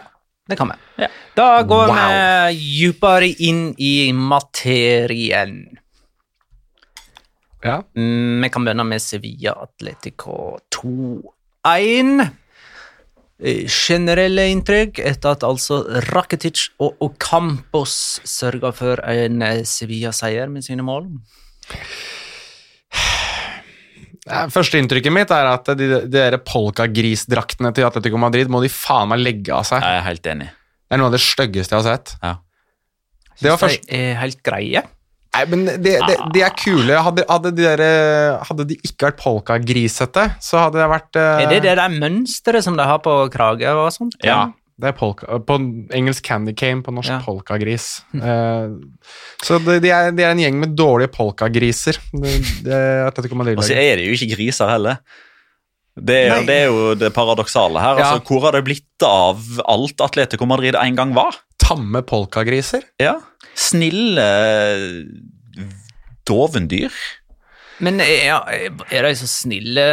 det kan vi. Ja. Da går Wow. vi dypere inn i materien. Ja. Mm, Vi kan begynne med Sevilla Atletico 2-1. Eh, Generelle inntrykk etter at altså Rakitic og Ocampos sørga for en eh, Sevilla-seier med sine mål. Førsteinntrykket Første inntrykket mitt er at de, de der polkagrisdraktene til Atletico Madrid må de faen meg legge av seg. Jeg er helt enig. Det er noe av det styggeste jeg har sett. Ja. Det var først de er helt greie. Nei, men de, de, de er kule. Hadde, hadde, de der, eh, hadde de ikke vært polkagrisete, så hadde det vært uh... Er det det der mønsteret som de har på krage og sånt? Ja. Det er polka, på engelsk candy cane, på norsk Ja. polkagris. Uh, så det, de, er, de er en gjeng med dårlige polkagriser. Det, det er Og så er det jo ikke griser heller. Det er, det er jo det paradoksale her. Ja. Altså, hvor har det blitt av alt Atletico Madrid en gang var? Tamme polkagriser? Ja. Snille dovendyr. Men ja, er de så snille?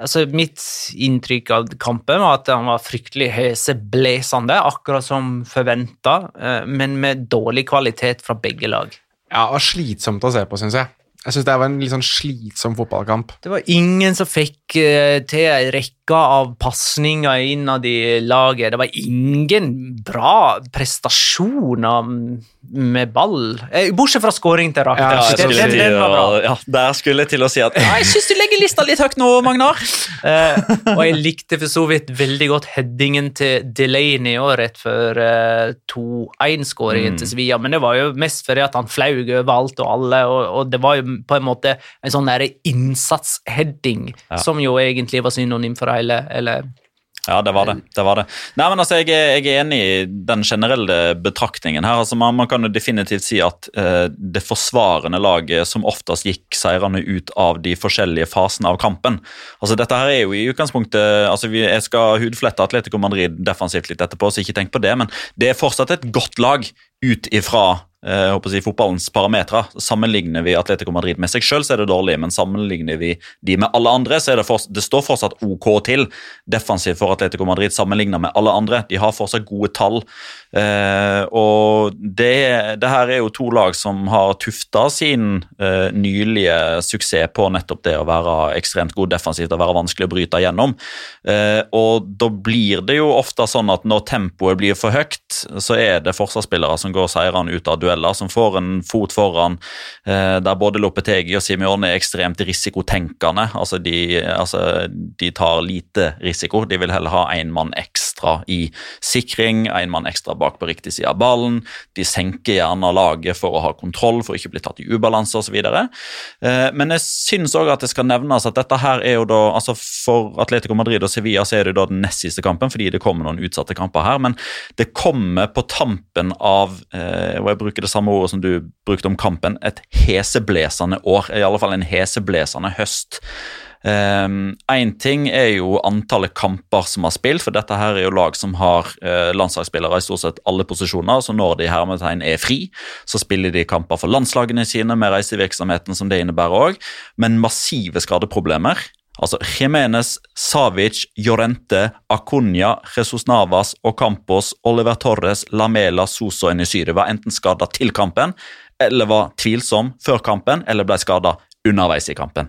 Altså, Mitt inntrykk av kampen var at han var fryktelig heseblesende, akkurat som forventa, men med dårlig kvalitet fra begge lag. Ja, det var slitsomt å se på, syns jeg. Jeg syns det var en litt sånn slitsom fotballkamp. Det var ingen som fikk eh, til ei rekke av pasninger innad i laget. Det var ingen bra prestasjoner med ball, eh, bortsett fra skåring til Rakt. Ja, den, skulle den, den var bra. Ja, der skulle jeg til å si at ja, jeg syns du legger lista litt høyt nå, Magnar. Eh, og jeg likte for så vidt veldig godt headingen til Delaney òg, rett før eh, 2-1-skåringen Mm. til Sevilla, men det var jo mest fordi at han flaug over alt og alle, og, og det var jo på en måte en sånn der innsatsheading, Ja. som jo egentlig var synonym for hele eller, Ja, det var det. det, var det. Nei, men altså, jeg, er, jeg er enig i den generelle betraktningen her. Altså, man, man kan jo definitivt si at eh, det forsvarende laget som oftest gikk seirende ut av de forskjellige fasene av kampen. Altså, dette her er jo i utgangspunktet altså, vi, Jeg skal hudflette Atletico Madrid defensivt litt etterpå, så ikke tenk på det, men det er fortsatt et godt lag ut ifra jeg håper å si, fotballens parametere. Sammenligner vi Atletico Madrid med seg selv, så er det dårlig, men sammenligner vi de med alle andre, så er det, fortsatt, det står fortsatt OK til defensivt for Atletico Madrid sammenlignet med alle andre. De har fortsatt gode tall. Eh, og det, det her er jo to lag som har tufta sin eh, nylige suksess på nettopp det å være ekstremt god defensivt og være vanskelig å bryte gjennom. Eh, og da blir det jo ofte sånn at når tempoet blir for høyt, så er det forsvarsspillere som går seirende ut av dueller, som får en fot foran, eh, der både Lopetegi og Simione er ekstremt risikotenkende. Altså de, altså de tar lite risiko. De vil heller ha én mann ekstra i sikring, én mann ekstra bak på riktig side av ballen. De senker gjerne laget for å ha kontroll, for å ikke bli tatt i ubalanse osv. Eh, men jeg syns òg at det skal nevnes at dette her er jo da altså For Atletico Madrid og Sevilla så er det da den nest siste kampen, fordi det kommer noen utsatte kamper her. Men det kommer på tampen av eh, og jeg bruker det samme ordet som du brukte om kampen, et heseblesende år. I alle fall en heseblesende høst. Én ting er jo antallet kamper som har spilt, for dette her er jo lag som har uh, landslagsspillere i stort sett alle posisjoner. Så når de i hermetegn er fri, så spiller de kamper for landslagene sine med reisevirksomheten som det innebærer òg, men massive skadeproblemer. Altså Jimenez, Savic, Llorente, Acuña, Jesus Navas, Ocampos, Oliver Torres, Lamela, Soso og Enysyre var enten skada til kampen, eller var tvilsom før kampen, eller ble skada underveis i kampen.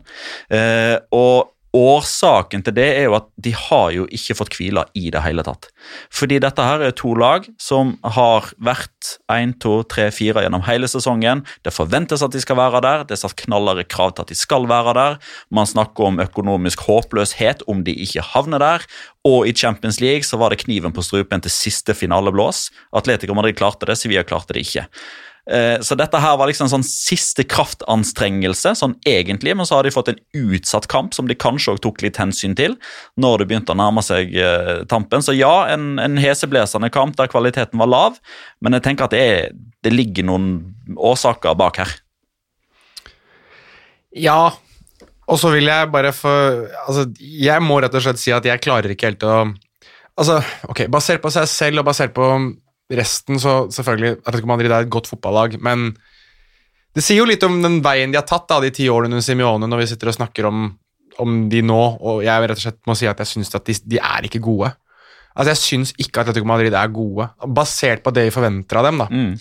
Eh, og Årsaken til det er jo at de har jo ikke fått hvile i det hele tatt. Fordi dette her er to lag som har vært 1, 2, 3, 4 gjennom hele sesongen. Det forventes at de skal være der, det er satt knallere krav til at de skal være der. Man snakker om økonomisk håpløshet om de ikke havner der. Og i Champions League så var det kniven på strupen til siste finaleblås. Atletico Madrid klarte det, Sevilla klarte det ikke. Eh, Så dette her var liksom en sånn siste kraftanstrengelse, sånn egentlig, men så har de fått en utsatt kamp som de kanskje også tok litt hensyn til når det begynte å nærme seg eh, tampen. Så ja, en, en heseblesende kamp der kvaliteten var lav, men jeg tenker at det, er, det ligger noen årsaker bak her. Ja, og så vil jeg bare få Altså, jeg må rett og slett si at jeg klarer ikke helt å Altså, ok, basert på seg selv og basert på resten, så selvfølgelig Atletico Madrid er et godt fotballag, men det sier jo litt om den veien de har tatt da, de ti årene under Simione, når vi sitter og snakker om, om de nå, og jeg rett og slett må si at jeg syns at de, de er ikke gode. Altså, jeg syns ikke at Atletico Madrid er gode, basert på det vi forventer av dem, da. Mm.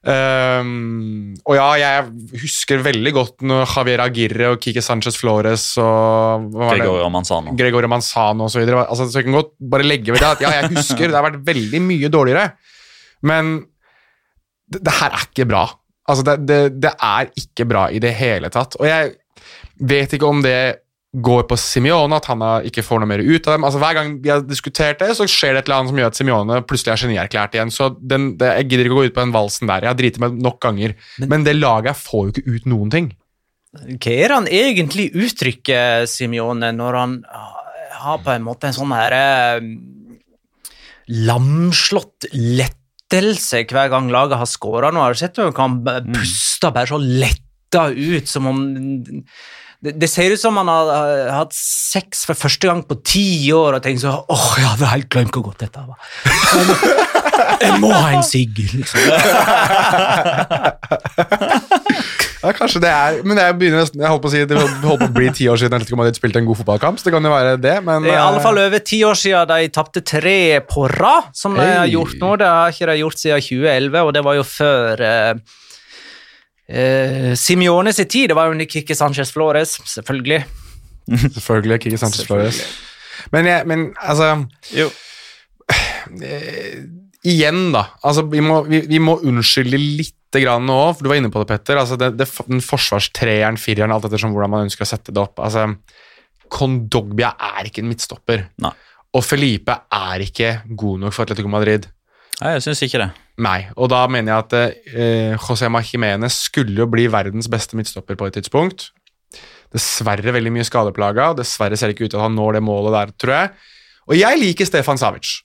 Um, og ja, jeg husker veldig godt når Javier Aguirre og Kike Sanchez Flores og hva var det? Gregorio Manzano. Gregorio Manzano og så videre. Altså, så jeg kan godt bare legge ved det at ja, jeg husker det har vært veldig mye dårligere, men det, det her er ikke bra. Altså, det, det, det er ikke bra i det hele tatt. Og jeg vet ikke om det går på Simione, at han ikke får noe mer ut av dem. Altså, hver gang vi har diskutert det, så skjer det et eller annet som gjør at Simione plutselig er genierklært igjen. Så den, det, jeg gidder ikke å gå ut på den valsen der. Jeg har driti meg nok ganger. Men, det laget får jo ikke ut noen ting. Hva er han egentlig uttrykker, Simione, når han har på en måte en sånn her eh, lamslått lettelse hver gang laget har skåra nå. Har du sett hvordan Han b- puster bare så letta ut, som om det, det ser ut som han har, har hatt sex for første gang på ti år og tenkt sånn åh, jeg hadde helt glemt hvor godt dette var. Jeg må ha en sigg, liksom. Ja, kanskje det er Men jeg begynner nesten Jeg holdt på å si Det holdt på å bli ti år siden Atletico Madrid spilte en god fotballkamp, så det kan jo være det, men Det er i alle eh, fall over ti år siden de tapte tre på rad, som de har gjort nå. Det har ikke de gjort siden 2011, og det var jo før eh, eh, Simione sin tid. Det var jo under Kikki Sanchez Flores, selvfølgelig. Selvfølgelig Kiki Sanchez Flores. Men, jeg, men altså Jo. eh, Igjen, da. Altså, vi, må, vi, vi må unnskylde litt grann nå, for du var inne på det, Petter. Altså, det, det, den forsvarstreeren, fireren, alt ettersom hvordan man ønsker å sette det opp. Altså, Kondogbia er ikke en midtstopper. Nei. Og Felipe er ikke god nok for Atletico Madrid. Nei, jeg syns ikke det. Nei, og da mener jeg at eh, José Jiménez skulle jo bli verdens beste midtstopper på et tidspunkt. Dessverre veldig mye skadeplaga. Dessverre ser det ikke ut til at han når det målet der, tror jeg. Og jeg liker Stefan Savic.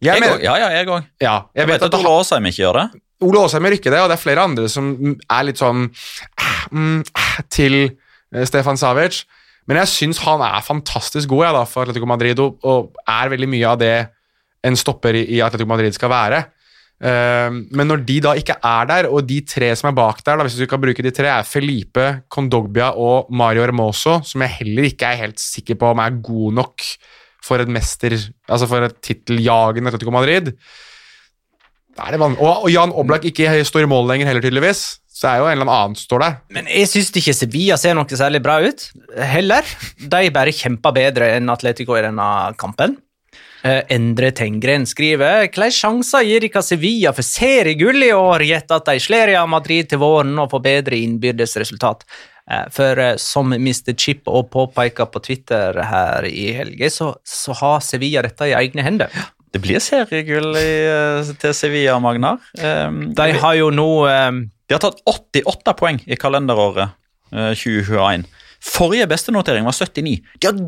Jeg Jeg mener- går, Ja, ja, jeg òg. ja, jeg, Jeg vet at han- Ole Åsheim ikke gjør det. Ole Åsheim gjør ikke det, og det er flere andre som er litt sånn eh, mm, eh, til eh, Stefan Savic. Men jeg syns han er fantastisk god jeg, da, for Atletico Madrid, og, og er veldig mye av det en stopper i, Atletico Madrid skal være. Men når de da ikke er der, og de tre som er bak der, da, hvis du kan bruke de tre, er Felipe, Condogbia og Mario Hermoso, som jeg heller ikke er helt sikker på om er god nok for et mester, altså for et titteljagende Atletico Madrid. Da er det og, og Jan Oblak ikke står i mål lenger heller, tydeligvis. Så det er jo en eller annen står der. Men jeg syns ikke Sevilla ser noe særlig bra ut, heller. De bare kjemper bedre enn Atletico i denne kampen. Uh, Endre Tengren skriver Hvilke sjanser gir ikke Sevilla for seriegull i år, gitt at de slår av Madrid til våren og får bedre innbyrdes resultat? Uh, For uh, som Mr. Chip og påpeker på Twitter her i helga, så, så har Sevilla dette i egne hender. Det blir seriegull i, eh, til Sevilla, Magnar. Um, De har jo nå eh, De har tatt 88 poeng i kalenderåret eh, 2021. Forrige beste notering var 79. De har,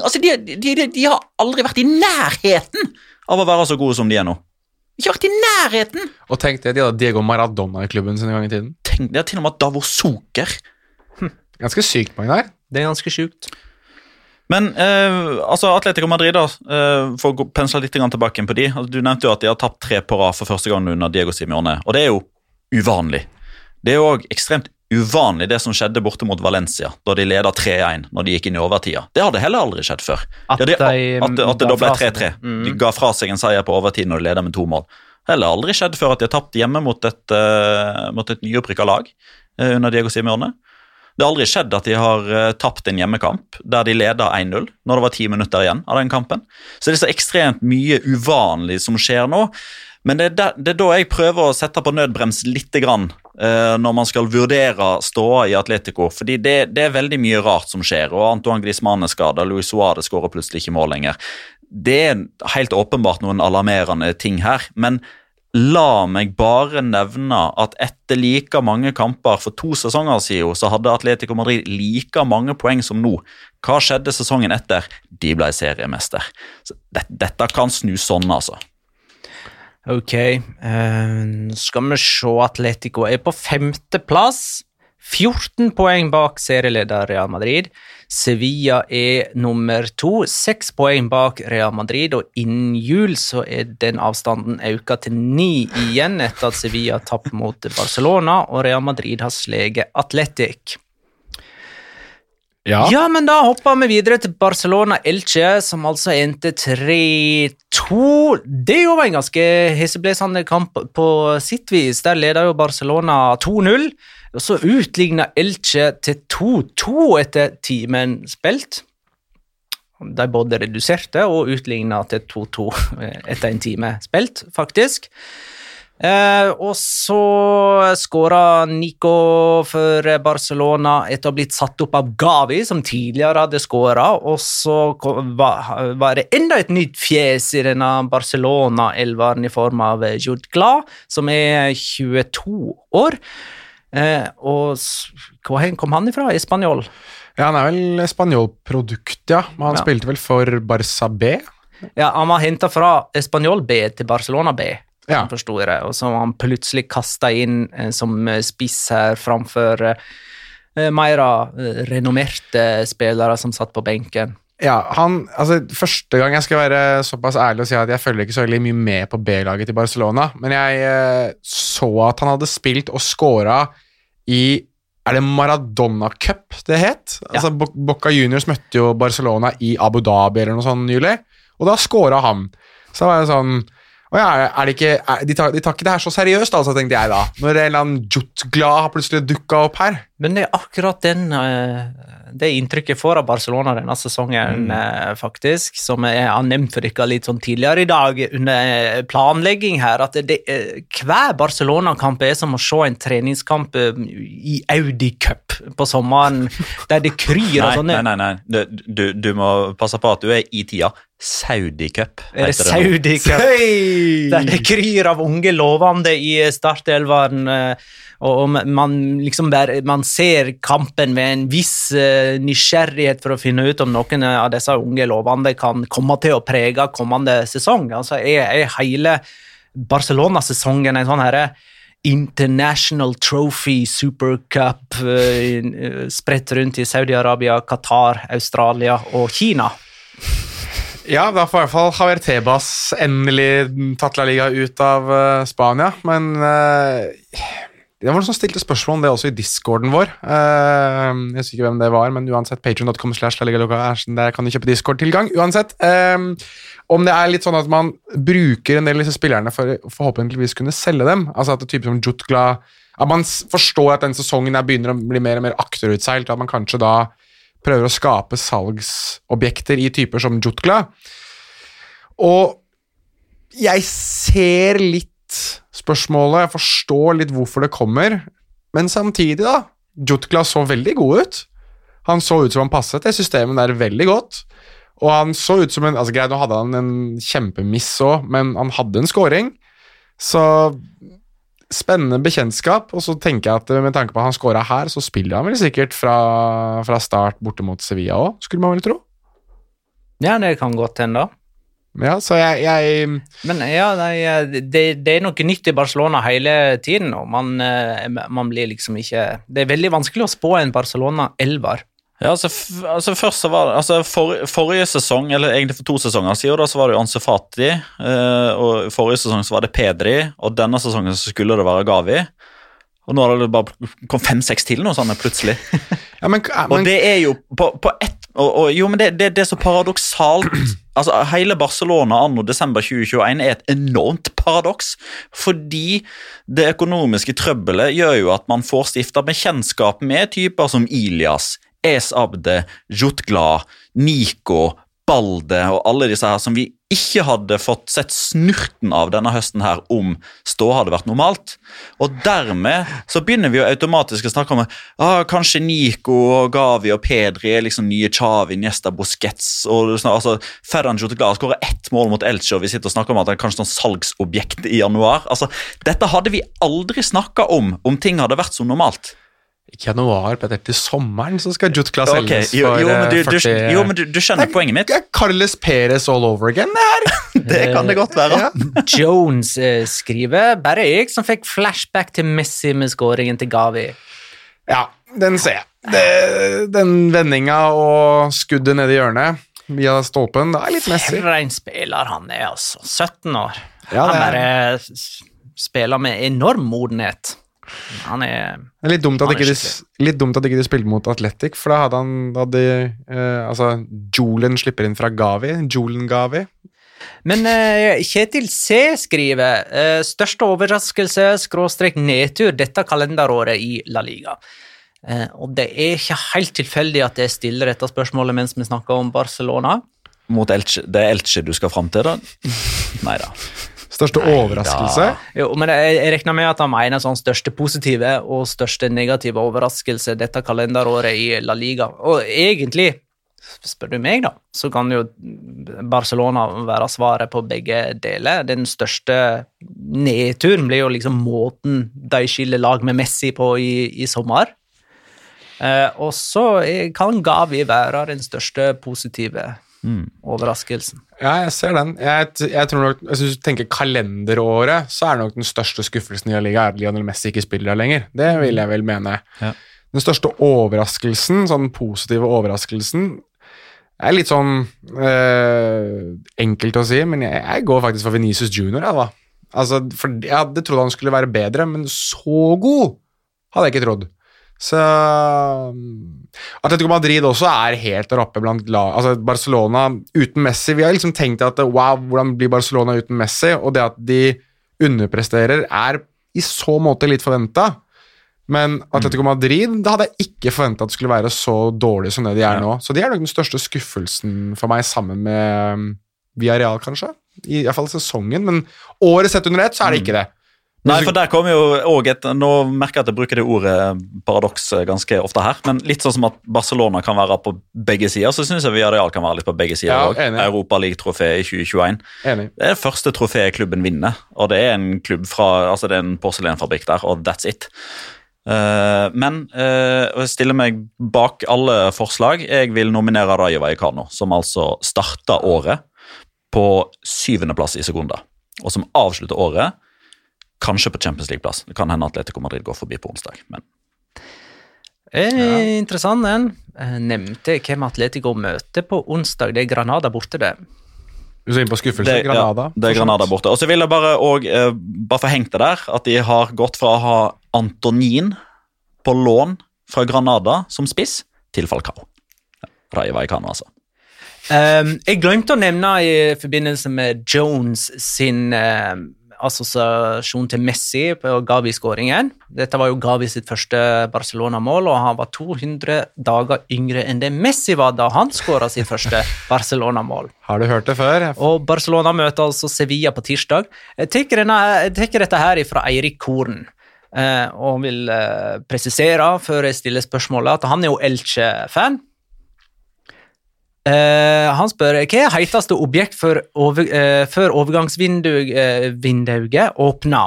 altså de, de, de, de har aldri vært i nærheten av å være så gode som de er nå. Ikke vært i nærheten! Og tenk det, de hadde Diego Maradona i klubben sin en gang i tiden. Tenk, De har til og med hatt Davor Soker. Ganske sykt, Magnar. Det er ganske sjukt. Men eh, altså Atletico Madrid, da, eh, for å pensle litt tilbake på de. Altså, du nevnte jo at de har tapt tre på rad for første gang under Diego Simione, og det er jo uvanlig. Det er jo òg ekstremt uvanlig det som skjedde borte mot Valencia, da de leda 3-1 når de gikk inn i overtida. Det hadde heller aldri skjedd før. At de, at, det- at det da ble 3-3. Mm. De ga fra seg en seier på overtid når de leda med to mål. Heller aldri skjedd før at de har tapt hjemme mot et, uh, mot et nyopprykka lag uh, under Diego Simione. Det har aldri skjedd at de har eh, tapt en hjemmekamp der de leder 1-0 når det var ti minutter igjen av den kampen. Så det er så ekstremt mye uvanlig som skjer nå. Men det er, der, det er da jeg prøver å sette på nødbrems lite grann eh, når man skal vurdere ståa i Atletico. Fordi det, det er veldig mye rart som skjer. og Antoine Griezmann er skada, Luis Suárez skårer plutselig ikke mål lenger. Det er helt åpenbart noen alarmerende ting her. men La meg bare nevne at etter like mange kamper for to sesonger siden, så hadde Atletico Madrid like mange poeng som nå. Hva skjedde sesongen etter? De ble seriemester. Så det, dette kan snu sånn, altså. Ok, eh, skal vi se Atletico er på femteplass. 14 poeng bak serieleder Real Madrid. Sevilla er nummer to, seks poeng bak Real Madrid, og innen jul så er den avstanden økt til ni igjen etter at Sevilla tapte mot Barcelona, og Real Madrid har sleget Atletic. Ja. Ja, men da hopper vi videre til Barcelona-Elche, som altså endte 3-2. Det var en ganske heseblesende kamp på sitt vis. Der leder jo Barcelona 2-0, og så utligna Elche til 2-2 etter timen spilt. De både reduserte og utligna til 2-2 etter en time spilt, faktisk. Eh, og så skåra Nico for Barcelona etter å ha blitt satt opp av Gavi, som tidligere hadde skåra. Og så var det enda et nytt fjes i denne Barcelona-elveren i form av Jude Glad, som er 22 år. Eh, og hvor kom han ifra? Spanjol? Ja, han er vel spanjolprodukt, ja. Men han Ja. spilte vel for Barca B. Ja, Han var henta fra Spanjol B til Barcelona B, Ja. forsto jeg det. Og så var han plutselig kasta inn eh, som eh, spiss her framfor eh, mer eh, renommerte spillere som satt på benken. Ja, han, altså Første gang jeg skal være såpass ærlig og si at jeg følger ikke så veldig mye med på B-laget til Barcelona, men jeg eh, så at han hadde spilt og scora i Er det Maradona Cup det het? Altså Bo Boca Juniors møtte jo Barcelona i Abu Dhabi eller noe sånt nylig, og da scora han. Så da var jeg sånn ja, er det ikke, er, de, tar, de tar ikke det her så seriøst, altså, tenkte jeg da. Når en eller annen Jutgla har plutselig dukka opp her. Men det er akkurat den, eh, det inntrykket jeg får av Barcelona denne sesongen, eh, faktisk, som jeg har nevnt for dere litt sånn tidligere i dag under eh, planlegging her, at det, eh, hver Barcelona-kamp er som å se en treningskamp i Audi Cup på sommeren, der det kryr av Nei, sånne nei, nei, nei. Du, du, må passe på at du er i tida. Saudi Cup. Er det. Saudi Cup? Der det kryr av unge lovende i startelveren. Eh, Og man liksom bare, man ser kampen med en viss eh, nysgjerrighet for å finne ut om noen av disse unge lovende kan komme til å prege kommende sesong. Altså er, er hele Barcelona-sesongen en sånn herre International Trophy Supercup uh, spredt rundt i Saudi-Arabia, Qatar, Australia og Kina. Ja, da får i hvert fall Javier Tebas endelig tatt La Liga ut av eh, Spania, men eh, det var noen som stilte spørsmål om det også i discorden vår. Eh, jeg husker ikke hvem det var, men uansett, patreon.com slash der kan du kjøpe Discord-tilgang. Uansett, eh, om det er litt sånn at man bruker en del av disse spillerne for forhåpentligvis kunne selge dem, altså at det type som Jutgla At man forstår at den sesongen begynner å bli mer og mer akterutseilt, at man kanskje da prøver å skape salgsobjekter i typer som Jutgla. Og jeg ser litt spørsmålet, jeg forstår litt hvorfor det kommer, men samtidig, da. Jutkla så veldig god ut. Han så ut som han passet det systemet der veldig godt. Og han så ut som en altså Greit, nå hadde han en kjempemiss òg, men han hadde en scoring. Så spennende bekjentskap. Og så tenker jeg at eh, med tanke på at han scora her, så spiller han vel sikkert fra, fra start borte mot Sevilla òg, skulle man vel tro. Ja, det kan godt hende. Ja, så jeg, jeg Men ja, nei, det, det er noe nytt i Barcelona hele tiden, og man, eh, man blir liksom ikke Det er veldig vanskelig å spå en Barcelona-elver. Ja, altså, f altså først så var det, altså for, Forrige sesong, eller egentlig for to sesonger siden, da, så var det jo Anse Fati. eh, og Forrige sesong så var det Pedri, og denne sesongen så skulle det være Gavi. Og nå har det bare kommet fem-seks til noe sånn plutselig. ja, men, men, Og det er jo på, på ett og, og, Jo, men det, det, det er så paradoksalt Altså, Hele Barcelona anno desember 2021 er et enormt paradoks. Fordi det økonomiske trøbbelet gjør jo at man får stifta bekjentskap med typer som Ilias, Es Abde, Jutgla, Nico, Balde og alle disse her som vi ikke hadde fått sett snurten av denne høsten her om stå hadde vært normalt. Og dermed så begynner vi jo automatisk å snakke om ah, kanskje Nico og Gavi og Pedri er liksom nye Chavi, Niesta, Busquets og sånn, altså, Ferran Jutgla skårer ett mål mot Elche, og vi sitter og snakker om at det er kanskje sånn salgsobjekt i januar. Altså, Dette hadde vi aldri snakka om om ting hadde vært som normalt. Ikke januar, Petter, til sommeren så skal Jutgla Ok, selges jo, jo, for men du, eh, du, 40 jo, men du, du skjønner poenget mitt? Det er Carles Perez all over again, det her. Det kan det godt være. Ja. Jones eh, skriver bare jeg som fikk flashback til Messi med skåringen til Gavi. Ja, den ser jeg. Det, den vendinga og skuddet nedi hjørnet via stolpen, det er litt Messi. For en spiller han er, altså. 17 år. Ja, han bare spiller med enorm modenhet. Han er Det er litt dumt at ikke de, litt dumt at ikke de spilte mot Athletic, for da hadde han da hadde, eh, Altså, Julen slipper inn fra Gavi. Julen Gavi. Men eh, Kjetil C skriver eh, største overraskelse, skråstrek nedtur, dette kalenderåret i La Liga. Eh, og det er ikke helt tilfeldig at jeg stiller dette spørsmålet mens vi snakker om Barcelona. Mot Elche, det er Elche du skal fram til, da? Nei da. Største overraskelse. Jo, men jeg, jeg regner med at han mener sånn største positive og største negative overraskelse dette kalenderåret i La Liga. Og egentlig, spør du meg, da, så kan jo Barcelona være svaret på begge deler. Den største nedturen blir jo liksom måten de skiller lag med Messi på i, i sommer. Eh, og så kan Gavi være den største positive overraskelsen. Ja, jeg ser den. Jeg, jeg tror nok, Hvis du tenker kalenderåret, så er nok den største skuffelsen i La Liga at Lionel Messi ikke spiller der lenger. Det vil jeg vel mene. Ja. Den største overraskelsen, sånn positive overraskelsen, er litt sånn øh, enkelt å si, men jeg, jeg går faktisk for Venezia Junior. Jeg, da. Altså, for jeg hadde trodd han skulle være bedre, men så god hadde jeg ikke trodd. Så um, Atletico Madrid også er helt der oppe blant lag Altså Barcelona uten Messi Vi har liksom tenkt at wow, hvordan blir Barcelona uten Messi? Og det at de underpresterer, er i så måte litt forventa. Men Atletico Madrid da hadde jeg ikke forventa at det skulle være så dårlig som det de er Ja. nå. Så de er nok den største skuffelsen for meg, sammen med um, Villarreal, kanskje. I hvert fall sesongen, men året sett under ett, så er det ikke det. Nei, for der kommer jo også et Nå merker jeg at jeg bruker det ordet paradoks ganske ofte her, men litt sånn som at Barcelona kan være på begge sider, så syns jeg Villarreal kan være litt på begge sider Ja, òg. enig. Europaligatrofé i 2021. Enig. Det er det første trofeet klubben vinner, og det er en klubb fra, altså det er en porselenfabrikk der, og that's it. Uh, men uh, jeg stiller meg bak alle forslag. Jeg vil nominere Rayo Vallecano, som altså starta året på syvendeplass i sekunder, og som avslutter året kanskje på Champions League-plass. Det kan hende Atletico Madrid går forbi på onsdag, men Eh, Interessant den. Eh, nevnte hvem Atletico møter på onsdag. Det er Granada borte, det. Du så inn på skuffelse. det, Granada. Ja, det er Granada borte. Og så vil jeg bare, og, eh, bare få hengt det der, at de har gått fra å ha Antonin på lån fra Granada som spiss, til Falcao. Rayo Vallecano, altså. Um, jeg glemte å nevne i forbindelse med Jones sin um, assosiasjon til Messi på Gavi-skåringen. Dette var jo Gavi sitt første Barcelona-mål, og han var 200 dager yngre enn det Messi var da han skåra sitt første Barcelona-mål. Har du hørt det før? Og Barcelona møter altså Sevilla på tirsdag. Jeg tar dette her fra Eirik Koren. eh, og vil eh, presisere før jeg stiller spørsmålet, at han er jo Elche-fan. Eh, han spør hva er heiteste objekt før, over, uh, overgangsvinduet uh, åpna.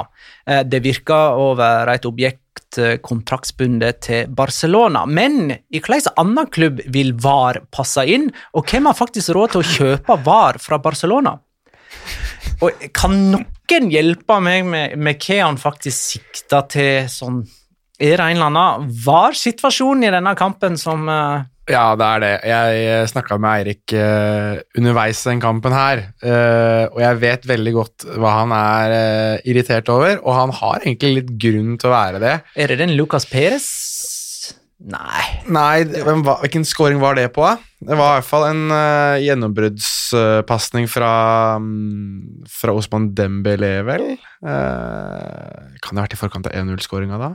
Eh, det virker å være et objekt eh, kontraktsbundet til Barcelona, men i hvilken annen klubb vil VAR passe inn, og hvem har faktisk råd til å kjøpe VAR fra Barcelona? Og kan noen hjelpe meg med, med hva han faktisk sikter til sånn Er det en eller annen VAR-situasjon i denne kampen som eh, Ja, det er det. Jeg snakka med Eirik uh, underveis den kampen her, uh, og jeg vet veldig godt hva han er uh, irritert over, og han har egentlig litt grunn til å være det. Er det den Lucas Perez? Nei. Nei, hvem hvilken scoring var det på? Det var i hvert fall en uh, gjennombruddspasning fra, um, fra Osman Dembele, vel? Eh, kan det ha vært i forkant av 1-0-skåringa da?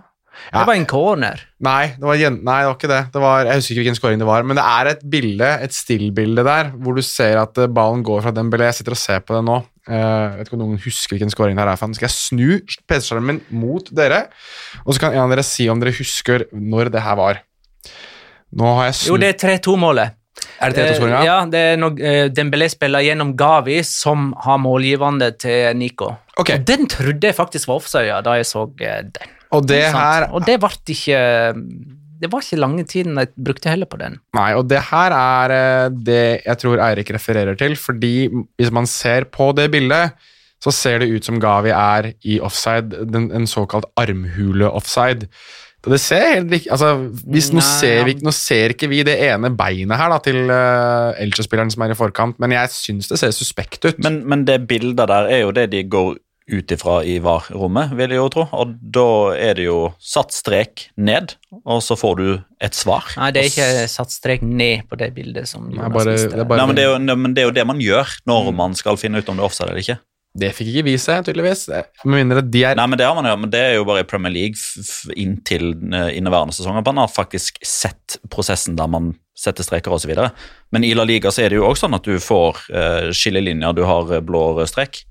Ja. Det var en corner. Nei, det var, nei, det var ikke det. det var, jeg husker ikke hvilken scoring det var, men det er et bilde, et stillbilde der, hvor du ser at eh, ballen går fra Dembélé. Jeg sitter og ser på det nå. Eh, jeg vet ikke om noen husker hvilken scoring det her er. Nå skal jeg snu PC-skjermen mot dere, og så kan en av dere si om dere husker når det her var. Nå har jeg Jo, det er 3-2-målet. Er det 3-2-skåringa? Ja, det er når eh, Dembélé spiller gjennom Gavi, som har målgivende til Nico. Okay. Og den trodde jeg faktisk var offside da jeg så eh, den. Og det her Og det ble ikke Det var ikke lange tiden jeg brukte heller på den. Nei, og det her er eh, det jeg tror Eirik refererer til, fordi hvis man ser på det bildet, så ser det ut som Gavi er i offside, den, en såkalt armhule-offside. Det ser helt riktig altså, hvis nå, Nei, ser vi, nå ser ikke vi det ene beinet her da, til uh, Elche-spilleren som er i forkant, men jeg syns det ser suspekt ut. Men, men det bildet der er jo det de går ut ifra i VAR-rommet, vil jeg jo tro. Og da er det jo satt strek ned, og så får du et svar. Nei, det er ikke satt strek ned på det bildet som Nei, Jonas bare- viste. det bare- Nei, men det, er jo, men det er jo det man gjør når man skal finne ut om det er offside eller ikke. det fikk ikke vi se, tydeligvis. Med mindre de er Nei, men Det har man jo, men det er jo bare i Premier League f f inntil eh, inneværende sesong. at Man har faktisk sett prosessen der man setter streker osv. Men i La Liga så er det jo også sånn at du får eh, skillelinjer, du har eh, blå og rød strek.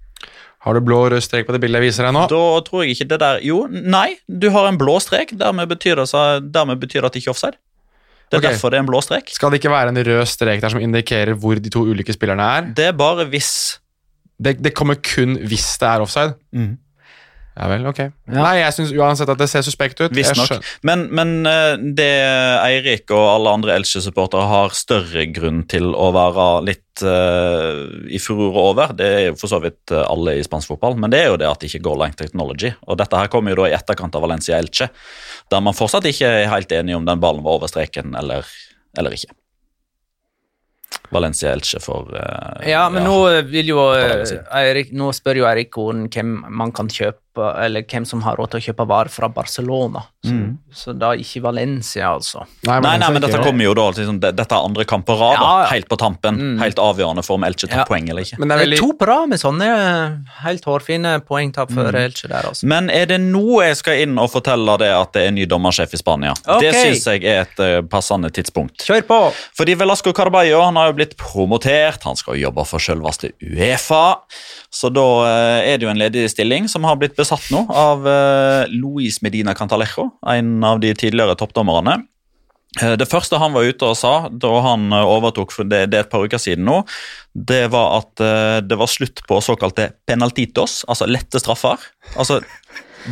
Har du blå og rød strek på det bildet jeg viser deg nå? Da tror jeg ikke det der Jo, nei, du har en blå strek. Dermed betyr det, så, dermed betyr det at det ikke er offside. Det er okay. derfor det er en blå strek. Skal det ikke være en rød strek der som indikerer hvor de to ulike spillerne er? Det er bare hvis Det, det kommer kun hvis det er offside. Ja vel, ok. Nei, jeg syns uansett at det ser suspekt ut. Visstnok. Men, men eh, det Eirik og alle andre Elche-supportere har større grunn til å være litt uh, i furore over, det er jo for så vidt eh, alle i spansk fotball, men det er jo det at det ikke går langt technology. Og dette her kommer jo da i etterkant av Valencia Elche, der man fortsatt ikke er helt enige om den ballen var over streken eller, eller ikke. Valencia Elche for uh, Ja, men nå vil jo. Eirik, Nå spør jo Eirik Horn hvem man kan kjøpe, eller hvem som har råd til å kjøpe varer fra Barcelona. Så, Mm. så da ikke Valencia, altså. Nei, nei, nei men dette kommer jo da liksom, Dette er andre kamp på rad, Ja, ja. helt på tampen. Mm. Helt avgjørende for om Elche tar Ja. poeng eller ikke. Men det er veldig To på rad med sånne eh, helt hårfine poengtap for Mm. Elche der, altså. Men er det nå jeg skal inn og fortelle det at det er ny dommersjef i Spania? Okay. Det syns jeg er et uh, passende tidspunkt. Kjør på! Fordi Velasco Carballo han har jo blitt promotert, han skal jobbe for selveste Uefa. Så da uh, er det jo en ledig stilling som har blitt besatt nå av eh, Luis Medina Cantalejo, en av de tidligere toppdommerne. Eh, Det første han var ute og sa da han eh, overtok for det, det et par uker siden nå, det var at det var slutt på såkalte penaltitos, altså lette straffer. Altså,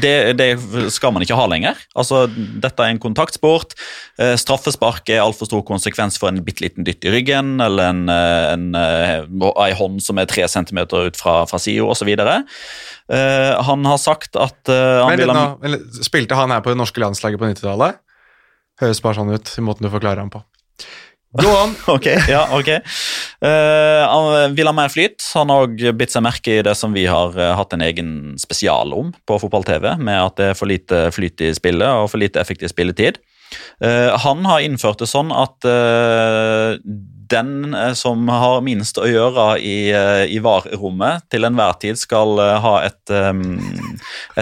det, det skal man ikke ha lenger. Altså, dette er en kontaktsport. Eh, straffespark er altfor stor konsekvens for en bitte liten dytt i ryggen eller en, en, en, eh, hånd som er tre centimeter ut fra, fra sida osv. Han har sagt at eh, han vil ha Spilte han her på det norske landslaget på 90-tallet? Høres bare sånn ut i måten du forklarer ham på. Go on! Ok, ja, ok. Han vil ha mer flyt. Han har òg bitt seg merke i det som vi har eh, hatt en egen spesial om på fotball-TV, med at det er for lite flyt i spillet og for lite effektiv spilletid. Uh, han har innført det sånn at eh, den eh, som har minst å gjøre i, eh, i VAR-rommet, til enhver tid skal eh, ha et, eh,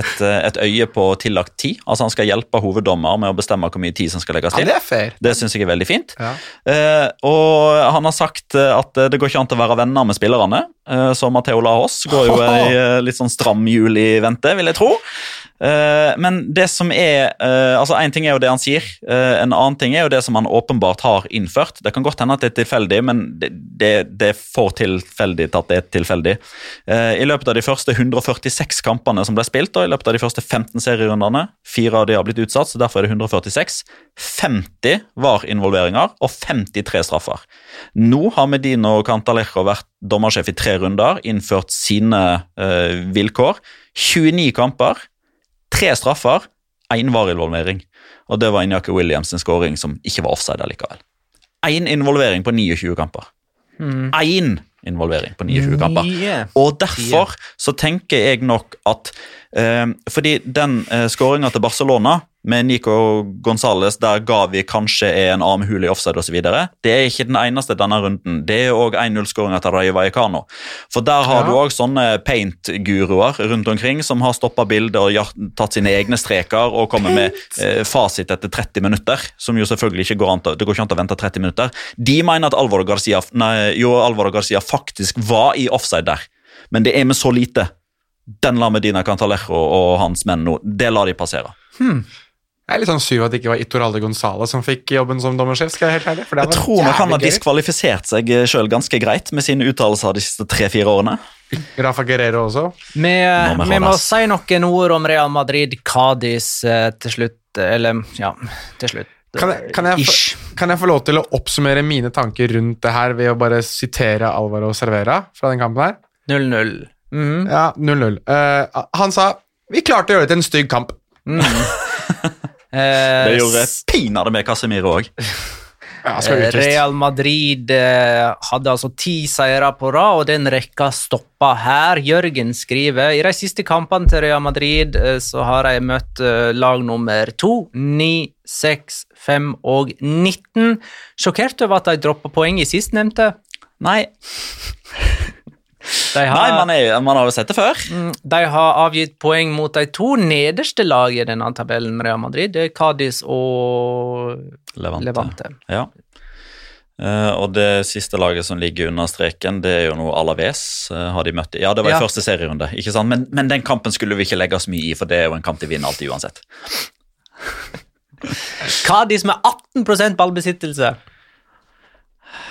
et, et øye på tillagt tid. Altså Han skal hjelpe hoveddommer med å bestemme hvor mye tid som skal legges til. Ja, det er fair. Det syns jeg er veldig fint. Ja. Og han har sagt at det går ikke an å være venner med spillerne. Eh, så Matheo Lahos går jo i eh, litt sånn stram jul i vente, vil jeg tro. Eh, men det som er altså Én ting er jo det han sier, en annen ting er jo det som han åpenbart har innført. Det kan godt hende at det er tilfeldig, men det, det, det er for tilfeldig til at det er tilfeldig. I løpet av de første 146 kampene som ble spilt, og i løpet av de første 15 serierundene, fire av de har blitt utsatt, så derfor er det 146, 50 var involveringer og 53 straffer. Nå har Medino Cantalejo vært dommersjef i tre runder, innført sine eh, vilkår. 29 kamper, tre straffer, én VAR-involvering. Og det var Inyaki Williams' sin scoring som ikke var offside allikevel. Én involvering på 29 kamper. Én involvering på 29 kamper. Og derfor så tenker jeg nok at eh, Fordi den eh, skåringa til Barcelona med Nico Gonzales, der Gavi kanskje er en armhule i offside osv., det er ikke den eneste denne runden. Det er òg 1-0-skåringa til Rayo Vallecano. For der har Ja. du òg sånne paint-guruer rundt omkring som har stoppa bildet og tatt sine egne streker og kommer med eh, fasit etter 30 minutter. Som jo selvfølgelig ikke går an til, det går ikke an til å vente 30 minutter. De mener at Alvaro Garcia, nei, jo, Alvaro Garcia faktisk var i offside der, men det er med så lite. Den lar Medina Cantalejo og hans menn nå. Det lar de passere. Jeg er litt sånn sur at det ikke var Itoralde Gonzale som fikk jobben som dommersjef. skal Jeg helt ærlig. For det Jeg var tror nok han har diskvalifisert seg sjøl ganske greit med sine uttalelser de siste tre-fire årene. Rafa Guerrero også. Vi, må vi må si noen ord om Real Madrid, Cádiz eh, til slutt. Eller, ja, til slutt. Kan jeg, kan, jeg få, kan jeg få lov til å oppsummere mine tanker rundt det her ved å bare sitere Alvaro Cervera fra den kampen her? 0-0. Mm. Ja, 0-0. Uh, han sa vi klarte å gjøre det til en stygg kamp. Eh, Det gjorde pinadø med Casemiro òg. Eh. Real Madrid eh, hadde altså ti seire på rad, og den rekka stoppa her. Jørgen skriver i de siste kampene til Real Madrid eh, så har de møtt eh, lag nummer to, ni, seks, fem og 19. Sjokkert over at de droppa poeng i sistnevnte. Nei, har, nei man, er, man har jo sett det før. Mm, De har avgitt poeng mot de to nederste lagene i denne tabellen, Real Madrid. Det er Cádiz og Levante. Levante. Ja. Uh, og det siste laget som ligger under streken, det er jo noe Alaves. Uh, har de møtt. Ja, det var i Ja. første serierunde, ikke sant? Men, men den kampen skulle vi ikke legge oss mye i, for det er jo en kamp de vinner alltid uansett. Cádiz med 18% ballbesittelse.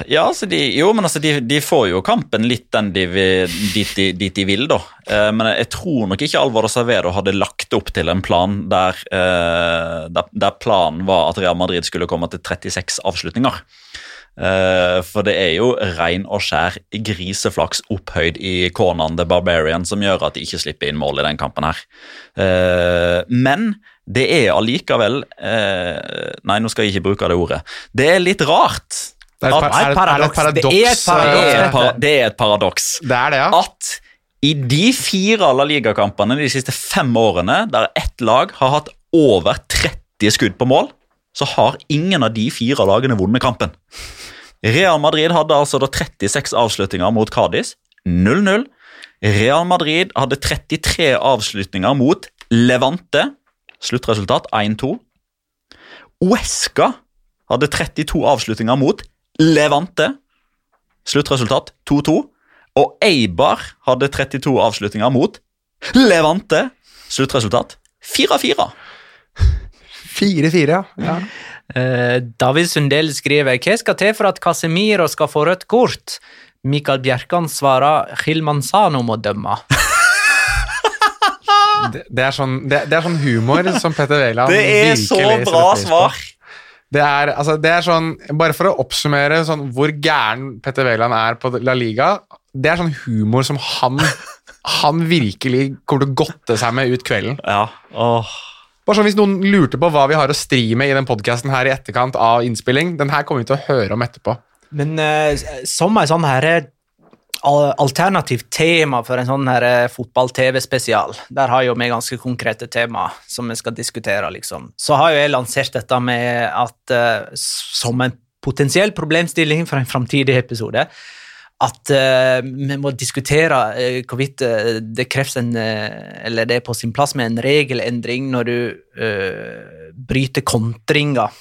Ja, altså de, jo, men altså de, de får jo kampen litt den de dit, de, dit de vil, da. Eh, men jeg tror nok ikke Alvaro Savedo hadde lagt opp til en plan der, eh, der, der planen var at Real Madrid skulle komme til 36 avslutninger. Eh, for det er jo rein og skjær griseflaks opphøyd i Conan the Barbarian som gjør at de ikke slipper inn mål i den kampen her. Eh, men det er allikevel eh, Nei, nå skal jeg ikke bruke det ordet. Det er litt rart. Det er et, At- par, det, et paradoks? Det er et paradoks. Det er eh, det er et paradoks. Det er det, ja. At i de fire La Liga-kampene de siste fem årene, der ett lag har hatt over 30 skudd på mål, så har ingen av de fire lagene vunnet kampen. Real Madrid hadde altså da 36 avslutninger mot Cádiz, 0-0. Real Madrid hadde 33 avslutninger mot Levante, sluttresultat 1-2. Uesca hadde 32 avslutninger mot Levante, sluttresultat 2-2. Og Eibar hadde 32 avslutninger mot Levante, sluttresultat 4-4. 4-4, ja. ja. Eh, David Sundell skriver Hva skal til for at Casemiro skal få rødt kort? Mikael Bjerkan svarer Gil Manzano må dømme. Det, det, er sånn, det, det er sånn humor som Petter Wæland Det er så bra pris på. svar. Det er, altså, det er sånn, Bare for å oppsummere sånn, hvor gæren Petter Wæland er på La Liga Det er sånn humor som han Han virkelig kommer til å godte seg med ut kvelden. Ja, åh. Bare sånn Hvis noen lurte på hva vi har å stri med i den podkasten her i etterkant av innspilling, den her kommer vi til å høre om etterpå. Men uh, som er sånn her eh, alternativt tema for en sånn her eh, fotball-TV-spesial, der har jo vi ganske konkrete tema som vi skal diskutere, liksom. Så har jo jeg lansert dette med at eh, som en potensiell problemstilling for en framtidig episode, at uh, vi må diskutere uh, hvorvidt uh, det kreves en Eller det er på sin plass med en regelendring når du bryter kontringer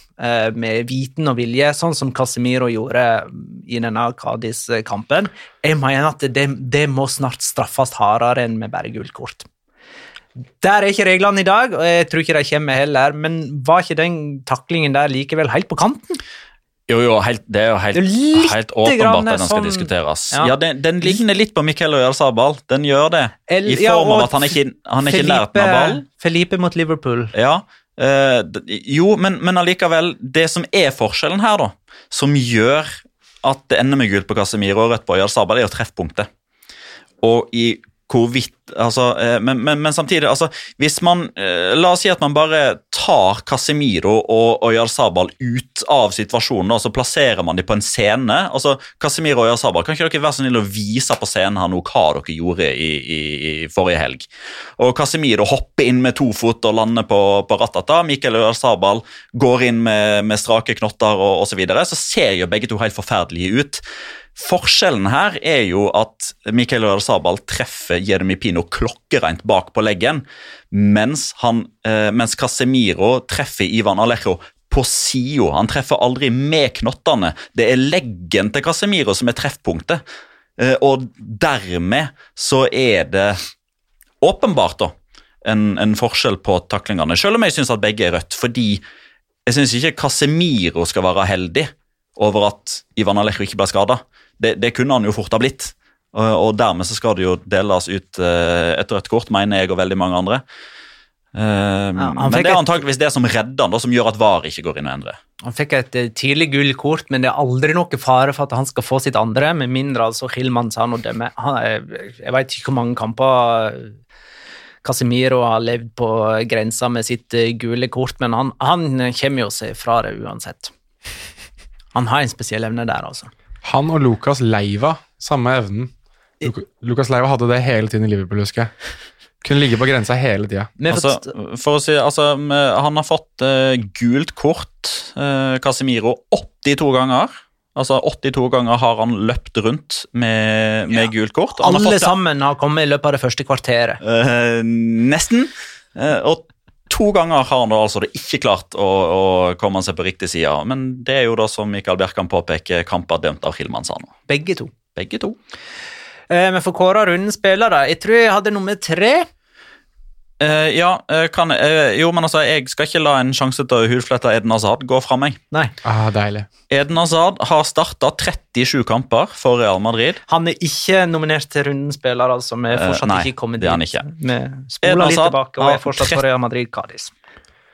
med viten og vilje, sånn som Casemiro gjorde i denne Cádiz-kampen. Jeg mener at det, det må snart straffes hardere enn med bare gult kort. Der er ikke reglene i dag, og jeg tror ikke de kommer heller, men var ikke den taklingen der likevel helt på kanten? Jo, jo, helt, det er jo helt, er litt helt åpenbart at den skal sånn- diskuteres. Ja. Ja, den, den ligner litt på Miquel Oyarzabal. Den gjør det. El- I form ja, av at han ikke, han er ikke lært med ball. Felipe mot Liverpool. Ja, øh, jo, men, men allikevel, det som er forskjellen her, da, som gjør at det ender med gult på Casemiro og rødt på Oyarzabal, er jo treffpunktet. Og i hvorvidt altså, eh, men, men, men samtidig, altså, hvis man eh, La oss si at man bare tar Casemiro og Oyarzabal ut av situasjonen, og så plasserer man dem på en scene. altså Casemiro og Oyarzabal, kan ikke dere være så snill å vise på scenen her nå hva dere gjorde i, i, i forrige helg? Og Casemiro hopper inn med to fot og lander på, på Ratata. Mikael Oyarzabal går inn med, med strake knotter og osv. Så, videre, så ser jo begge to helt forferdelige ut. Forskjellen her er jo at Mikael Oyarzabal treffer Jeremy Pino klokkereint bak på leggen, mens, han, eh, mens Casemiro treffer Ivan Alejo på sida. Han treffer aldri med knottene. Det er leggen til Casemiro som er treffpunktet. Eh, og dermed så er det åpenbart da, en, en forskjell på taklingene. Selv om jeg syns at begge er rødt, fordi jeg syns ikke Casemiro skal være heldig over at Ivan Alejo ikke ble skada. Det, det kunne han jo fort ha blitt. Og, og dermed så skal det jo deles ut eh, et rødt kort, mener jeg og veldig mange andre. Uh, ja, men det er antakeligvis det som redder han, da, som gjør at VAR ikke går inn og endrer. Han fikk et tidlig tidlig gullkort, men det er aldri noe fare for at han skal få sitt andre, med mindre altså Hilman sa noe dømme. Han, jeg vet ikke hvor mange kamper eh, Casemiro har levd på grensa med sitt eh, gule kort, men han, han kommer jo seg fra det uansett. Han har en spesiell evne der, altså. Han og Lukas Leiva, samme evnen. Luk Lukas Leiva hadde det hele tiden i Liverpool, husker jeg. Kunne ligge på grensa hele tida. Altså, for å si, altså, Han har fått uh, gult kort, uh, Casemiro, 82 ganger. Altså 82 ganger har han løpt rundt med, med gult kort. Han har alle fått- sammen har kommet i løpet av det første kvarteret. Uh, nesten. Og to ganger har han da altså det ikke klart å, å komme seg på riktig side. Men det er jo da, som Mikael Bjerkan påpeker, kamper dømt av Hilman Sano. Begge to. Begge to. Eh, Vi får kåre rundens spillere. Jeg tror jeg hadde nummer tre. Eh, ja, eh, kan, uh, jo, men altså, jeg skal ikke la en sjanse til å hudflette Eden Hazard gå fra meg. Nei. Ah, deilig. Eden Hazard har starta 37 kamper for Real Madrid. Han er ikke nominert til rundens spiller, altså. Vi er fortsatt fortsatt nei, ikke kommet det han dit. ikke. Vi spoler litt tilbake og er fortsatt på Real Madrid Cádiz.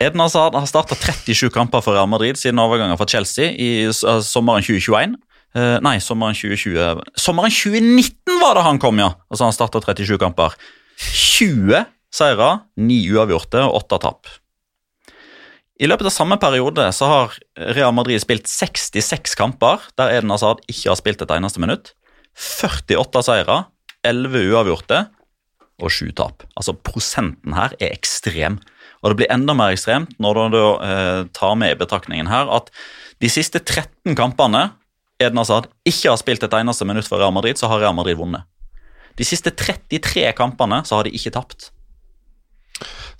Eden Hazard har starta 37 kamper for Real Madrid siden overgangen fra Chelsea i uh, sommeren 2021. Eh, nei, sommeren 2020 Sommeren 2019 var det han kom, ja! Altså han starta 37 kamper. 20 seire, 9 uavgjorte og 8 tap. I løpet av samme periode så har Real Madrid spilt 66 kamper der Eden Hazard ikke har spilt et eneste minutt. 48 seire, 11 uavgjorte og 7 tap. Altså Prosenten her er ekstrem. Og det blir enda mer ekstremt når du eh, tar med i betraktningen her at de siste 13 kampene Eden Hazard ikke har spilt et eneste minutt for Real Madrid, så har Real Madrid vunnet. De siste 33 kampene så har de ikke tapt.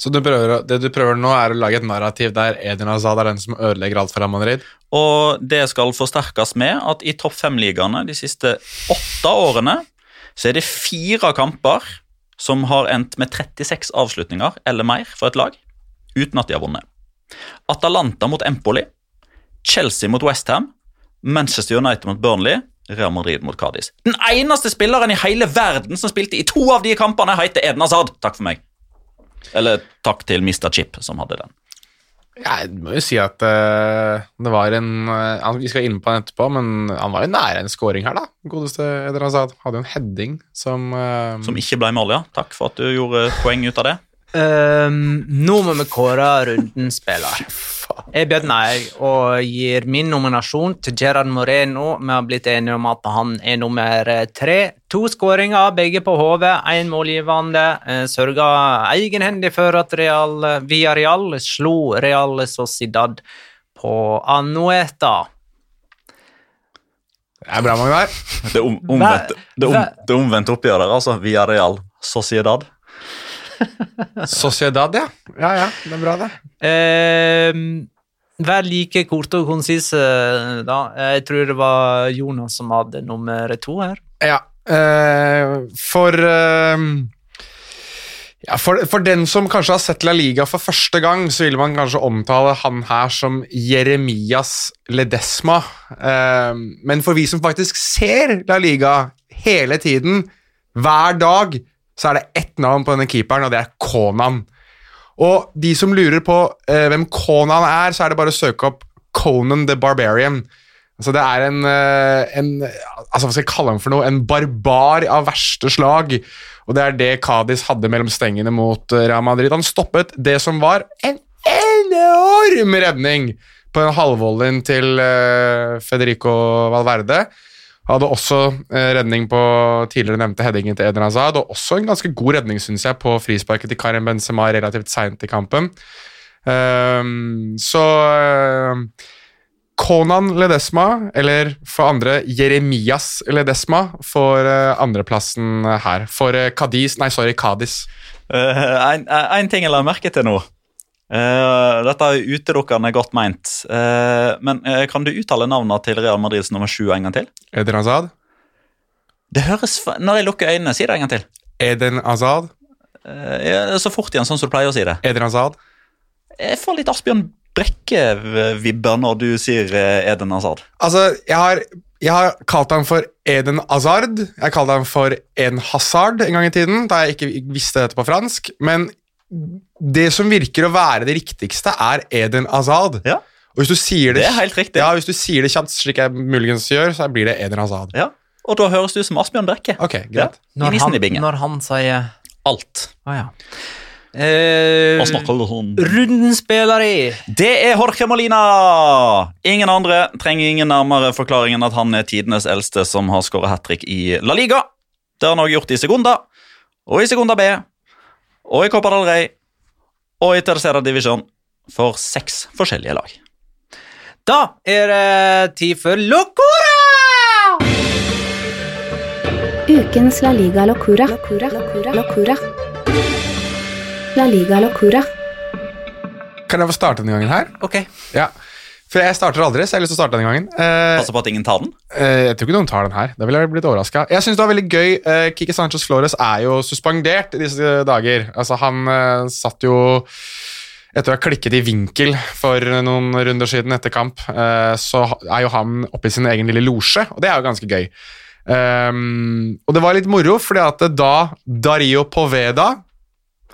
Så du prøver, det du prøver nå, er å lage et narrativ der Eden Hazard er den som ødelegger alt for Real Madrid? Og det skal forsterkes med at i topp fem-ligaene de siste åtte årene så er det fire kamper som har endt med 36 avslutninger eller mer for et lag, uten at de har vunnet. Atalanta mot Empoli, Chelsea mot Westham, Manchester United mot Burnley, Real Madrid mot Cádiz. Den eneste spilleren i hele verden som spilte i to av de kampene, heter Eden Hazard. Takk for meg. Eller takk til Mr. Chip, som hadde den. Jeg må jo si at uh, det var en uh, Vi skal inn på han etterpå, men han var jo nære en scoring her, da. Godeste Eder Hazard. Hadde jo en heading som uh, Som ikke ble mål, ja. Takk for at du gjorde poeng ut av det. Ehm, nå må vi kåre rundens spiller. Jeg bjødner nei og gir min nominasjon til Gerard Moreno. Vi har blitt enige om at han er nummer tre. To skåringer, begge på hodet, én målgivende. Eh, Sørga egenhendig for at Real, Villarreal slo Real Sociedad på Anueta. Det er bra, Magnar. Det om, omvendte, det om, det omvendte oppgjøret altså. Via Real Sociedad. Sociedad, ja. Ja, ja, det er bra, det. Eh, Vær like kort og konsis, da. Jeg tror det var Jonas som hadde nummer to her. Ja, eh, for eh, ja, for, for den som kanskje har sett La Liga for første gang, så vil man kanskje omtale han her som Jeremias Ledesma. Eh, men for vi som faktisk ser La Liga hele tiden, hver dag, så er det ett navn på denne keeperen, og det er Konan. Og de som lurer på eh, hvem Konan er, så er det bare å søke opp Conan the Barbarian. Altså Det er en, eh, en altså Hva skal jeg kalle ham for noe? En barbar av verste slag. Og det er det Kadis hadde mellom stengene mot eh, Real Madrid. Han stoppet det som var en enorm redning på en halvvolleyen til eh, Federico Valverde. Hadde også eh, redning på tidligere nevnte headingen til Eden Hazard, og også en ganske god redning, synes jeg, på frisparket til Karim Benzema relativt seint i kampen. Um, så Conan Konan Ledesma, eller for andre Jeremias Ledesma, får uh, andreplassen her. For uh, Nei, sorry, Kadis. En en ting jeg la merke til nå. Eh, dette er utelukkende godt meint. Uh, men uh, kan du uttale navnet til Real Madrids nummer sju en gang til? Eden Hazard. Det høres Når jeg lukker øynene, si det en gang til. Eden Hazard. Ja, så fort igjen, sånn som du pleier å si det. Eden Hazard. Jeg får litt Asbjørn Brekke-vibber når du sier Eden Hazard. Altså, jeg har, jeg har kalt ham for Eden Hazard. Jeg kalte ham for Eden Hazard en gang i tiden, da jeg ikke visste dette på fransk. Men det som virker å være det riktigste, er Eden Hazard. Ja. Og hvis du sier det, Det er helt riktig. Ja, hvis du sier det kjapt, slik jeg muligens gjør, så blir det Eden Hazard. Ja. Og da høres du ut som Asbjørn Brekke. Ok, greit. Ja. Når, han, når han sier Alt. Å ja. Eh, Og snakker runden spiller i Det er Jorge Molina! Ingen andre trenger ingen nærmere forklaring enn at han er tidenes eldste som har skåret hat trick i La Liga. Det har han også gjort i Segunda, og i Segunda B, og i Copa del Rey, og i Tercera Divisjon for seks forskjellige lag. Da er det tid for Locora! Ukens La Liga Locura. Locura. Locura. Locura. La Liga Locura. Kan jeg få starte denne gangen her? Ok. Ja. For jeg starter aldri, så jeg har lyst til å starte denne gangen. Eh, Passer på at ingen tar den. eh, jeg tror ikke noen tar den her. Da ville jeg blitt overraska. Jeg synes det var veldig gøy. Eh, Kike Sanchez Flores er jo suspendert i disse dager. Altså, han eh, satt jo etter å ha klikket i vinkel for noen runder siden etter kamp, eh, så er jo han oppe i sin egen lille losje, og det er jo ganske gøy. Um, og det var litt moro, fordi at da Dario Poveda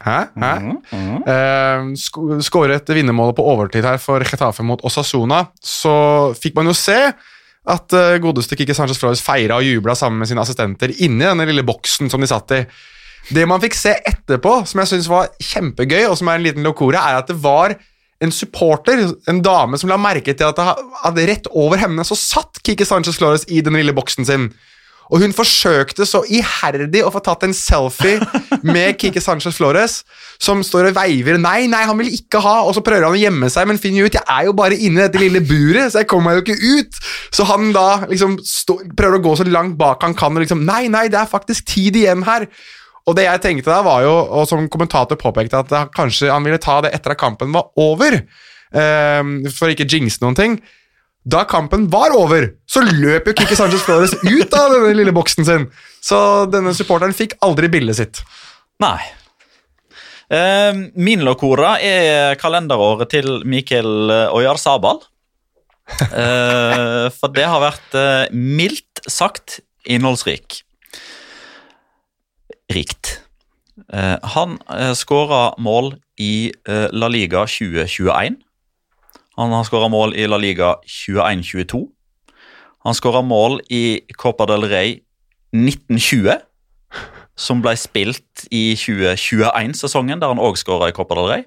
Hæ? Hæ? Eh, sk- skåret vinnermålet på overtid her for Getafe mot Osasuna, så fikk man jo se at eh, godeste Kike Sanchez Flores feira og jubla sammen med sine assistenter inni denne lille boksen som de satt i. Det man fikk se etterpå, som jeg synes var kjempegøy, og som er en liten lokore, er at det var en supporter, en dame, som la merke til at, det, at rett over henne så satt Kike Sanchez Flores i den lille boksen sin. Og hun forsøkte så iherdig å få tatt en selfie med Kike Sanchez Flores, som står og veiver. Nei, nei, han vil ikke ha, og så prøver han å gjemme seg, men finner ut jeg er jo bare inne i dette lille buret, så jeg kommer meg jo ikke ut. Så han da liksom stå, prøver å gå så langt bak han kan, og liksom Nei, nei, det er faktisk tid igjen her. Og det jeg tenkte da, var jo, og som kommentator påpekte, at kanskje han ville ta det etter at kampen var over, um, for ikke jinxe noen ting. Da kampen var over, så løp jo Kiki Sanchez Flores ut av denne lille boksen sin. Så denne supporteren fikk aldri bildet sitt. Nei. Eh, min locora er kalenderåret til Mikkel Oyarzabal. Eh, for det har vært eh, mildt sagt innholdsrik. Rikt. Eh, han uh, skåra mål i eh, La Liga 2021. Han har skåra mål i La Liga 21-22. Han skåra mål i Copa del Rey 1920 som ble spilt i 2021-sesongen, der han òg skåra i Copa del Rey.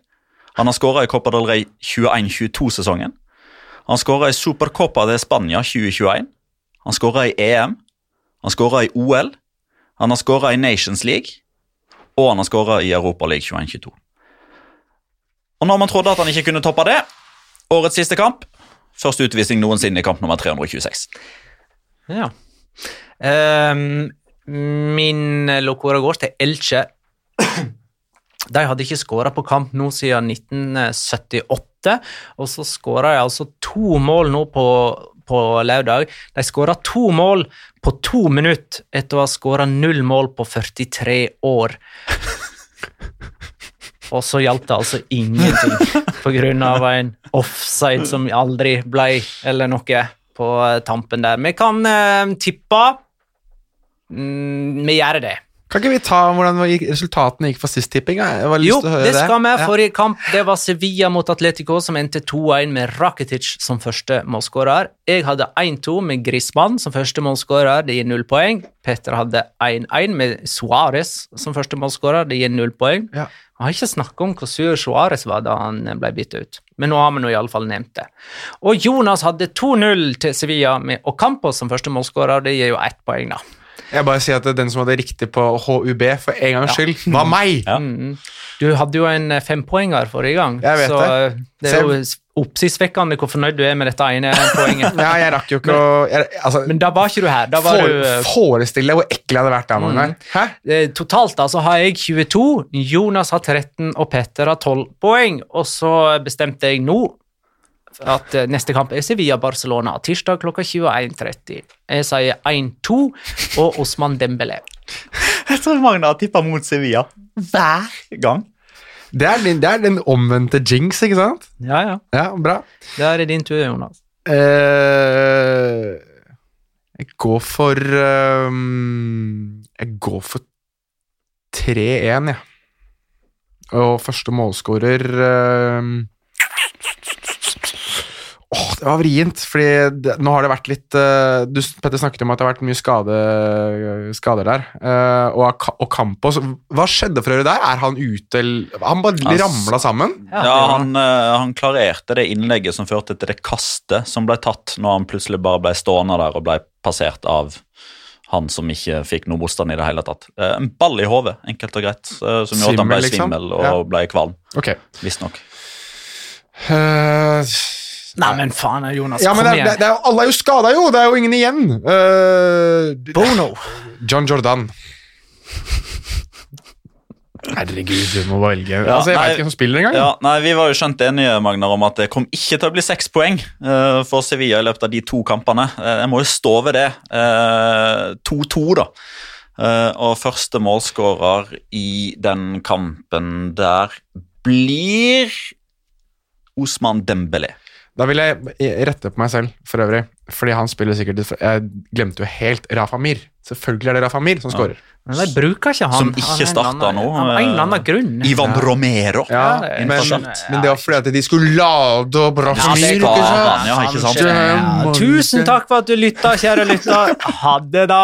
Han har skåra i Copa del Rey 21-22-sesongen. Han skåra i Supercopa de Spania 2021. Han skåra i EM. Han skåra i OL. Han har skåra i Nations League. Og han har skåra i Europa League 21-22. Og når man trodde at han ikke kunne toppe det, årets siste kamp Første utvisning noensinne i kamp nummer 326. Ja. Um, min lokora går til Elche. De hadde ikke skåra på kamp nå siden 1978, og så skåra de altså to mål nå på, på lørdag. De skåra to mål på to minutter etter å ha skåra null mål på 43 år. Og så hjalp det altså ingenting av en offside som aldri ble, eller noe, på tampen der. Vi kan eh, tippe. Mm, vi gjør det. Kan ikke vi ta hvordan resultatene gikk for sist tipping? Jo, det skal vi. Forrige kamp det var Sevilla mot Atletico, som endte 2-1 med Rakitic som første målskårer. Jeg hadde 1-2 med Grismann som første målskårer, det gir null poeng. Petter hadde 1-1 med Suárez som første målskårer, det gir null poeng. Ja. Har ikke snakket om hvor sur Suárez var da han ble byttet ut, men nå har vi nå iallfall nevnt det. Og Jonas hadde 2-0 til Sevilla med Ocampos som første målskårer, det gir jo ett poeng, da. Jeg bare sier at den som hadde riktig på HUB, for en gangs skyld, var meg! Ja. Mm. Du hadde jo en eh, fempoenger forrige gang, Jeg vet så det. eh, det er jo oppsiktsvekkende hvor fornøyd du er med dette ene poenget. Ja, jeg rakk jo ikke å jeg, altså, Men da var ikke du her. Da var for, du eh, Forestill deg hvor ekkel jeg hadde vært da, Mm. Hæ? Totalt da, så har jeg 22, Jonas har 13 og Petter har 12 poeng. Og så bestemte jeg nå at eh, neste kamp er Sevilla-Barcelona, tirsdag klokka 21.30. Jeg sier 1-2 og Osman Dembele. Jeg tror Magna har tippa mot Sevilla hver gang. Det er, din, det er den omvendte jinx, ikke sant? Ja, ja. Ja, bra. Da er det din tur, Jonas. Uh, jeg går for uh, Jeg går for 3-1, jeg. Og første målskårer ehm, Åh, det var vrient, fordi det, nå har det vært litt uh, du, Petter snakket om at det har vært mye skade, skader der. Uh, og, og Campos Hva skjedde for øvrig der? Er han ute eller Han bare altså, ramla sammen? Ja, han, uh, han klarerte det innlegget som førte til det kastet som ble tatt når han plutselig bare ble stående der og ble passert av han som ikke fikk noe motstand i det hele tatt. Eh, En ball i hodet, enkelt og greit, eh, som gjorde at han ble liksom? svimmel og Ja. ble kvalm. Ok. Visstnok. Uh, Nei, men faen, Jonas, Ja, kom det, er- igjen. det, det er, alle er jo skada, jo! Det er jo ingen igjen. Uh, Bono. John Jordan. Herregud, du må velge. Ja, altså, jeg nei, vet ikke hvem som spiller engang. Ja, nei, Vi var jo skjønt enige Magnar, om at det kom ikke til å bli seks poeng uh, for Sevilla i løpet av de to kampene. Uh, jeg må jo stå ved det. Eh, 2-2, da. Eh, og første målskårer i den kampen der blir Osman Dembélé. Da vil jeg rette på meg selv, for øvrig. Fordi han spiller sikkert Jeg glemte jo helt Rafa Mir. Selvfølgelig er det Rafa Mir som skårer Men de bruker ikke han. Som ikke starta nå. Av en eller annen grunn. Ivan Romero. Ja, det men, men det var fordi at de skulle lade opp Rafa Ja, Mir. ikke sant? ja, ikke sant? Ja, tusen takk for at du lytta, kjære lytter. Ha det, da.